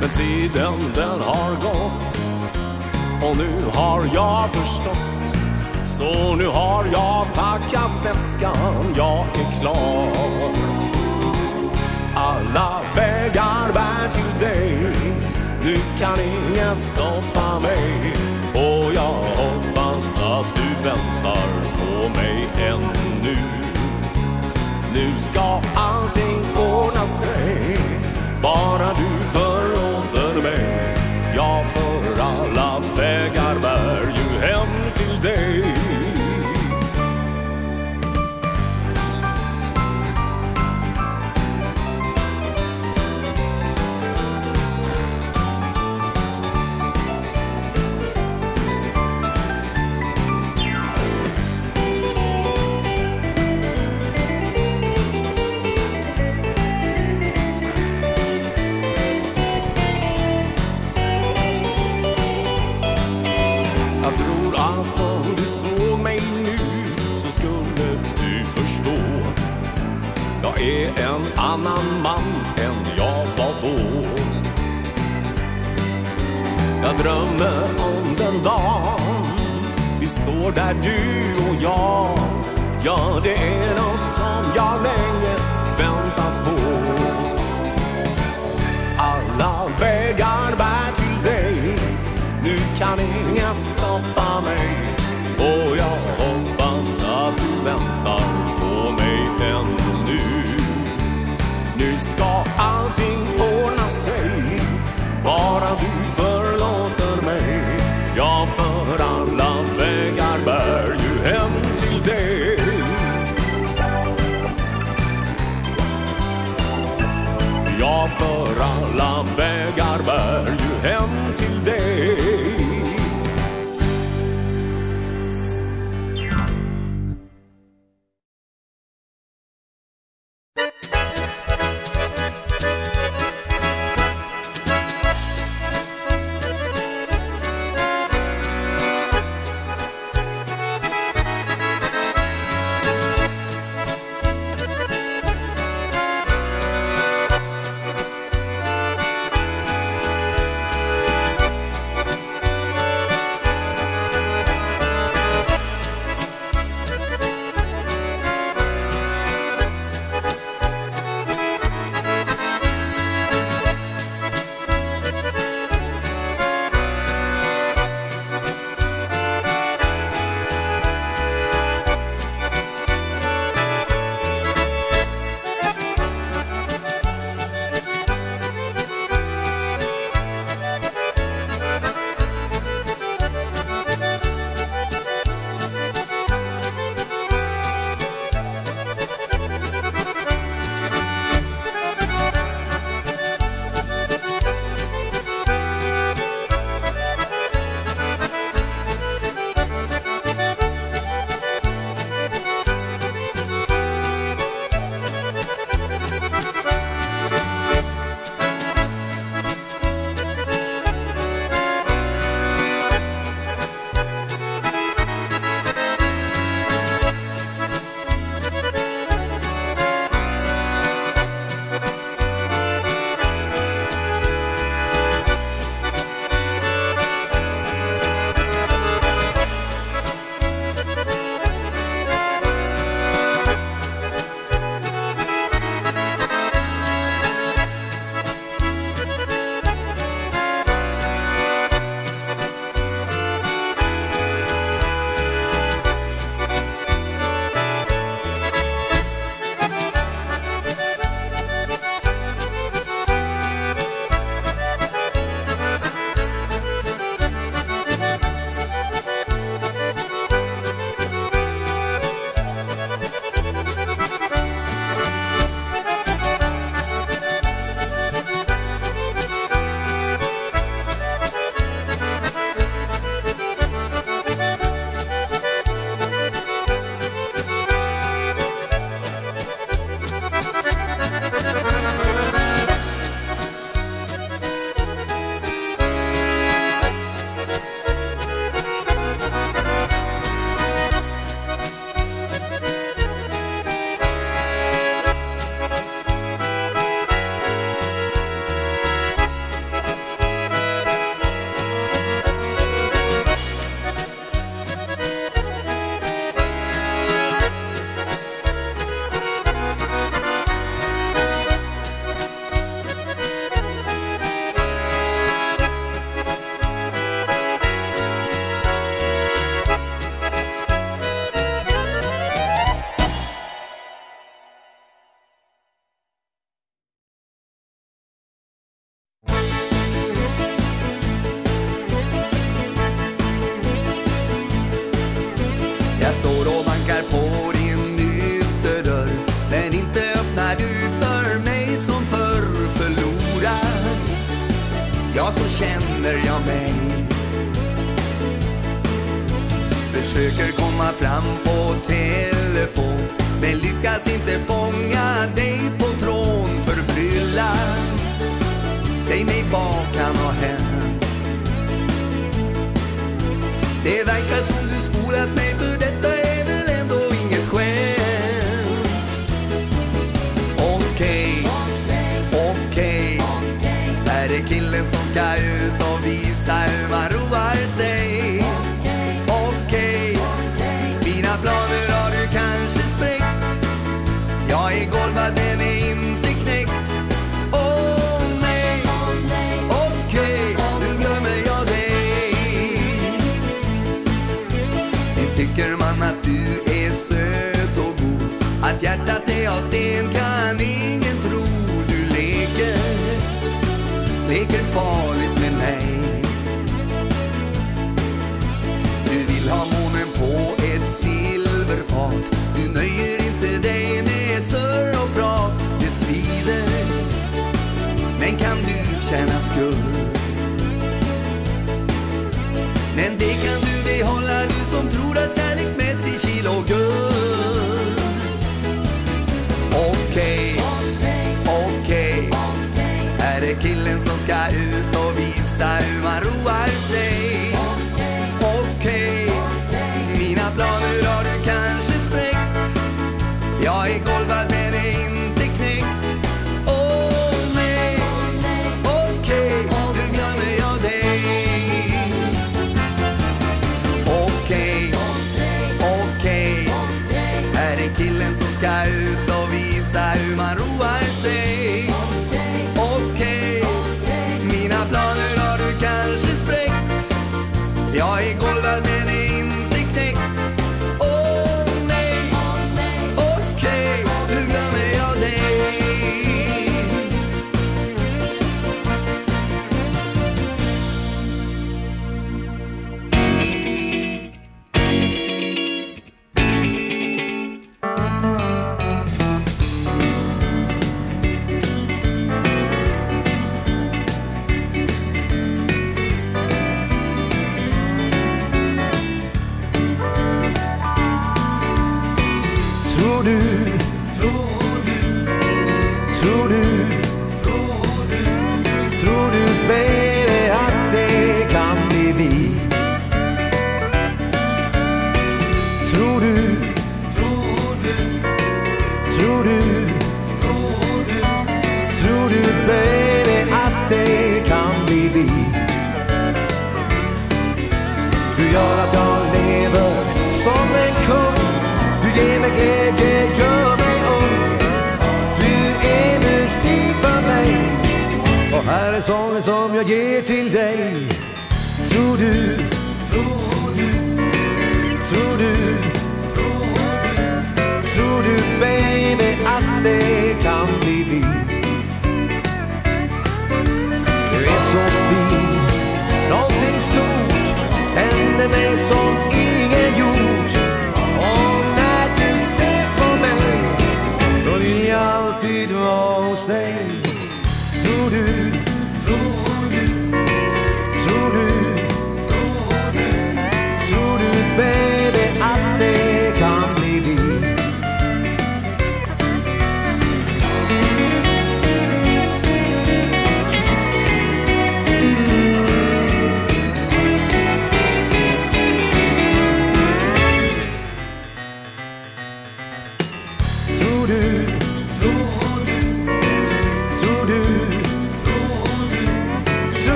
Men tiden den har gått. Och nu har jag förstått. Så nu har jag packat väskan. Jag är klar. Alla vägar bär till dig. Nu kan inget stoppa mig. Och jag hoppas att du väntar på mig än nu. Nu ska allting ordna sig Bara du förlåter mig Jag för alla vägar bär annan man än jag var då. Jag drömmer om den dagen Vi står där du och jag. Ja, det är något som jag länge väntat på. Alla vägar bär till dig. Nu kan inget stoppa mig. Och jag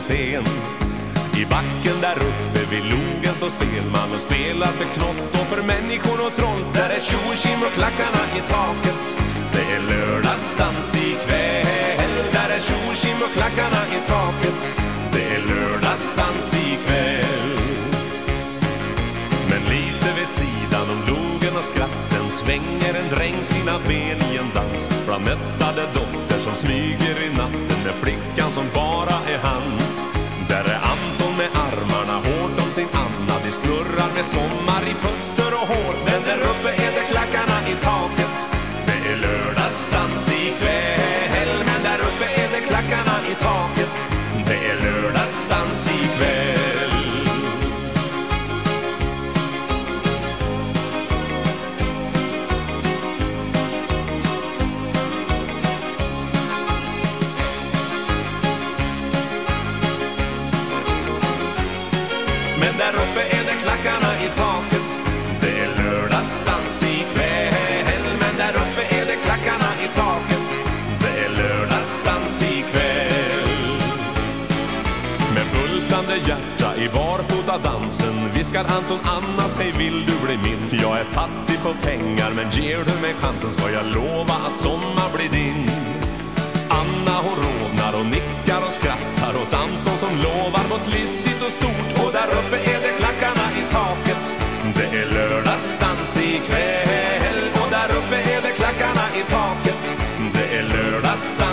scen. I backen där uppe vid logen står spelman och spelar för knott och för människor och troll. Där är tjo och kim och klackarna i taket. Det är lördagsdans ikväll Där är tjo och kim och klackarna i taket. Det är lördagsdans ikväll Men lite vid sidan om logen och skratten svänger en dräng sina ben i en dans. Bland mättade dofter som smyger i natten där flickan som bara är hans. Där är Anton med armarna hårt om sin Anna. Det snurrar med sommar i putter och hår. Men där uppe är I barfota dansen viskar Anton Anna, Hej vill du bli min? Jag är fattig på pengar men ger du mig chansen Ska jag lova att sommar blir din. Anna hon rådnar och nickar och skrattar Åt Anton som lovar något listigt och stort. Och där uppe är det klackarna i taket. Det är lördagsdans ikväll Och där uppe är det klackarna i taket. Det är lördagsdans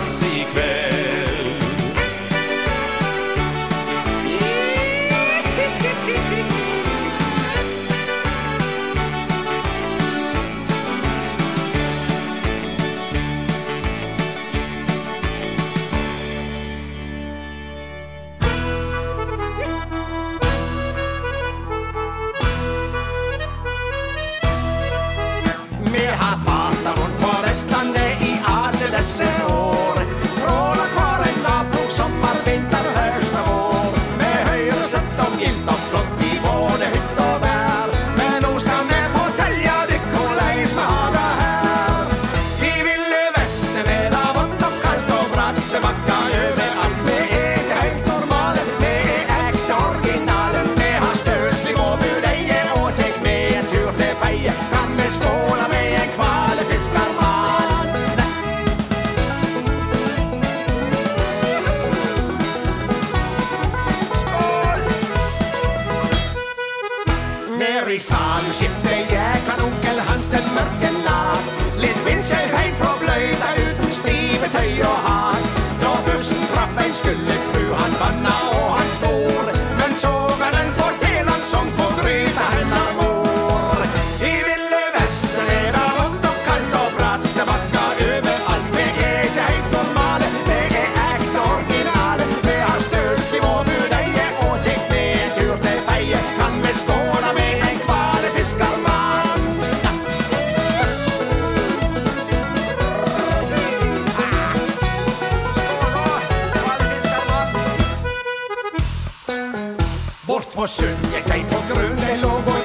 og sunn Jeg deg på grunn, jeg lov og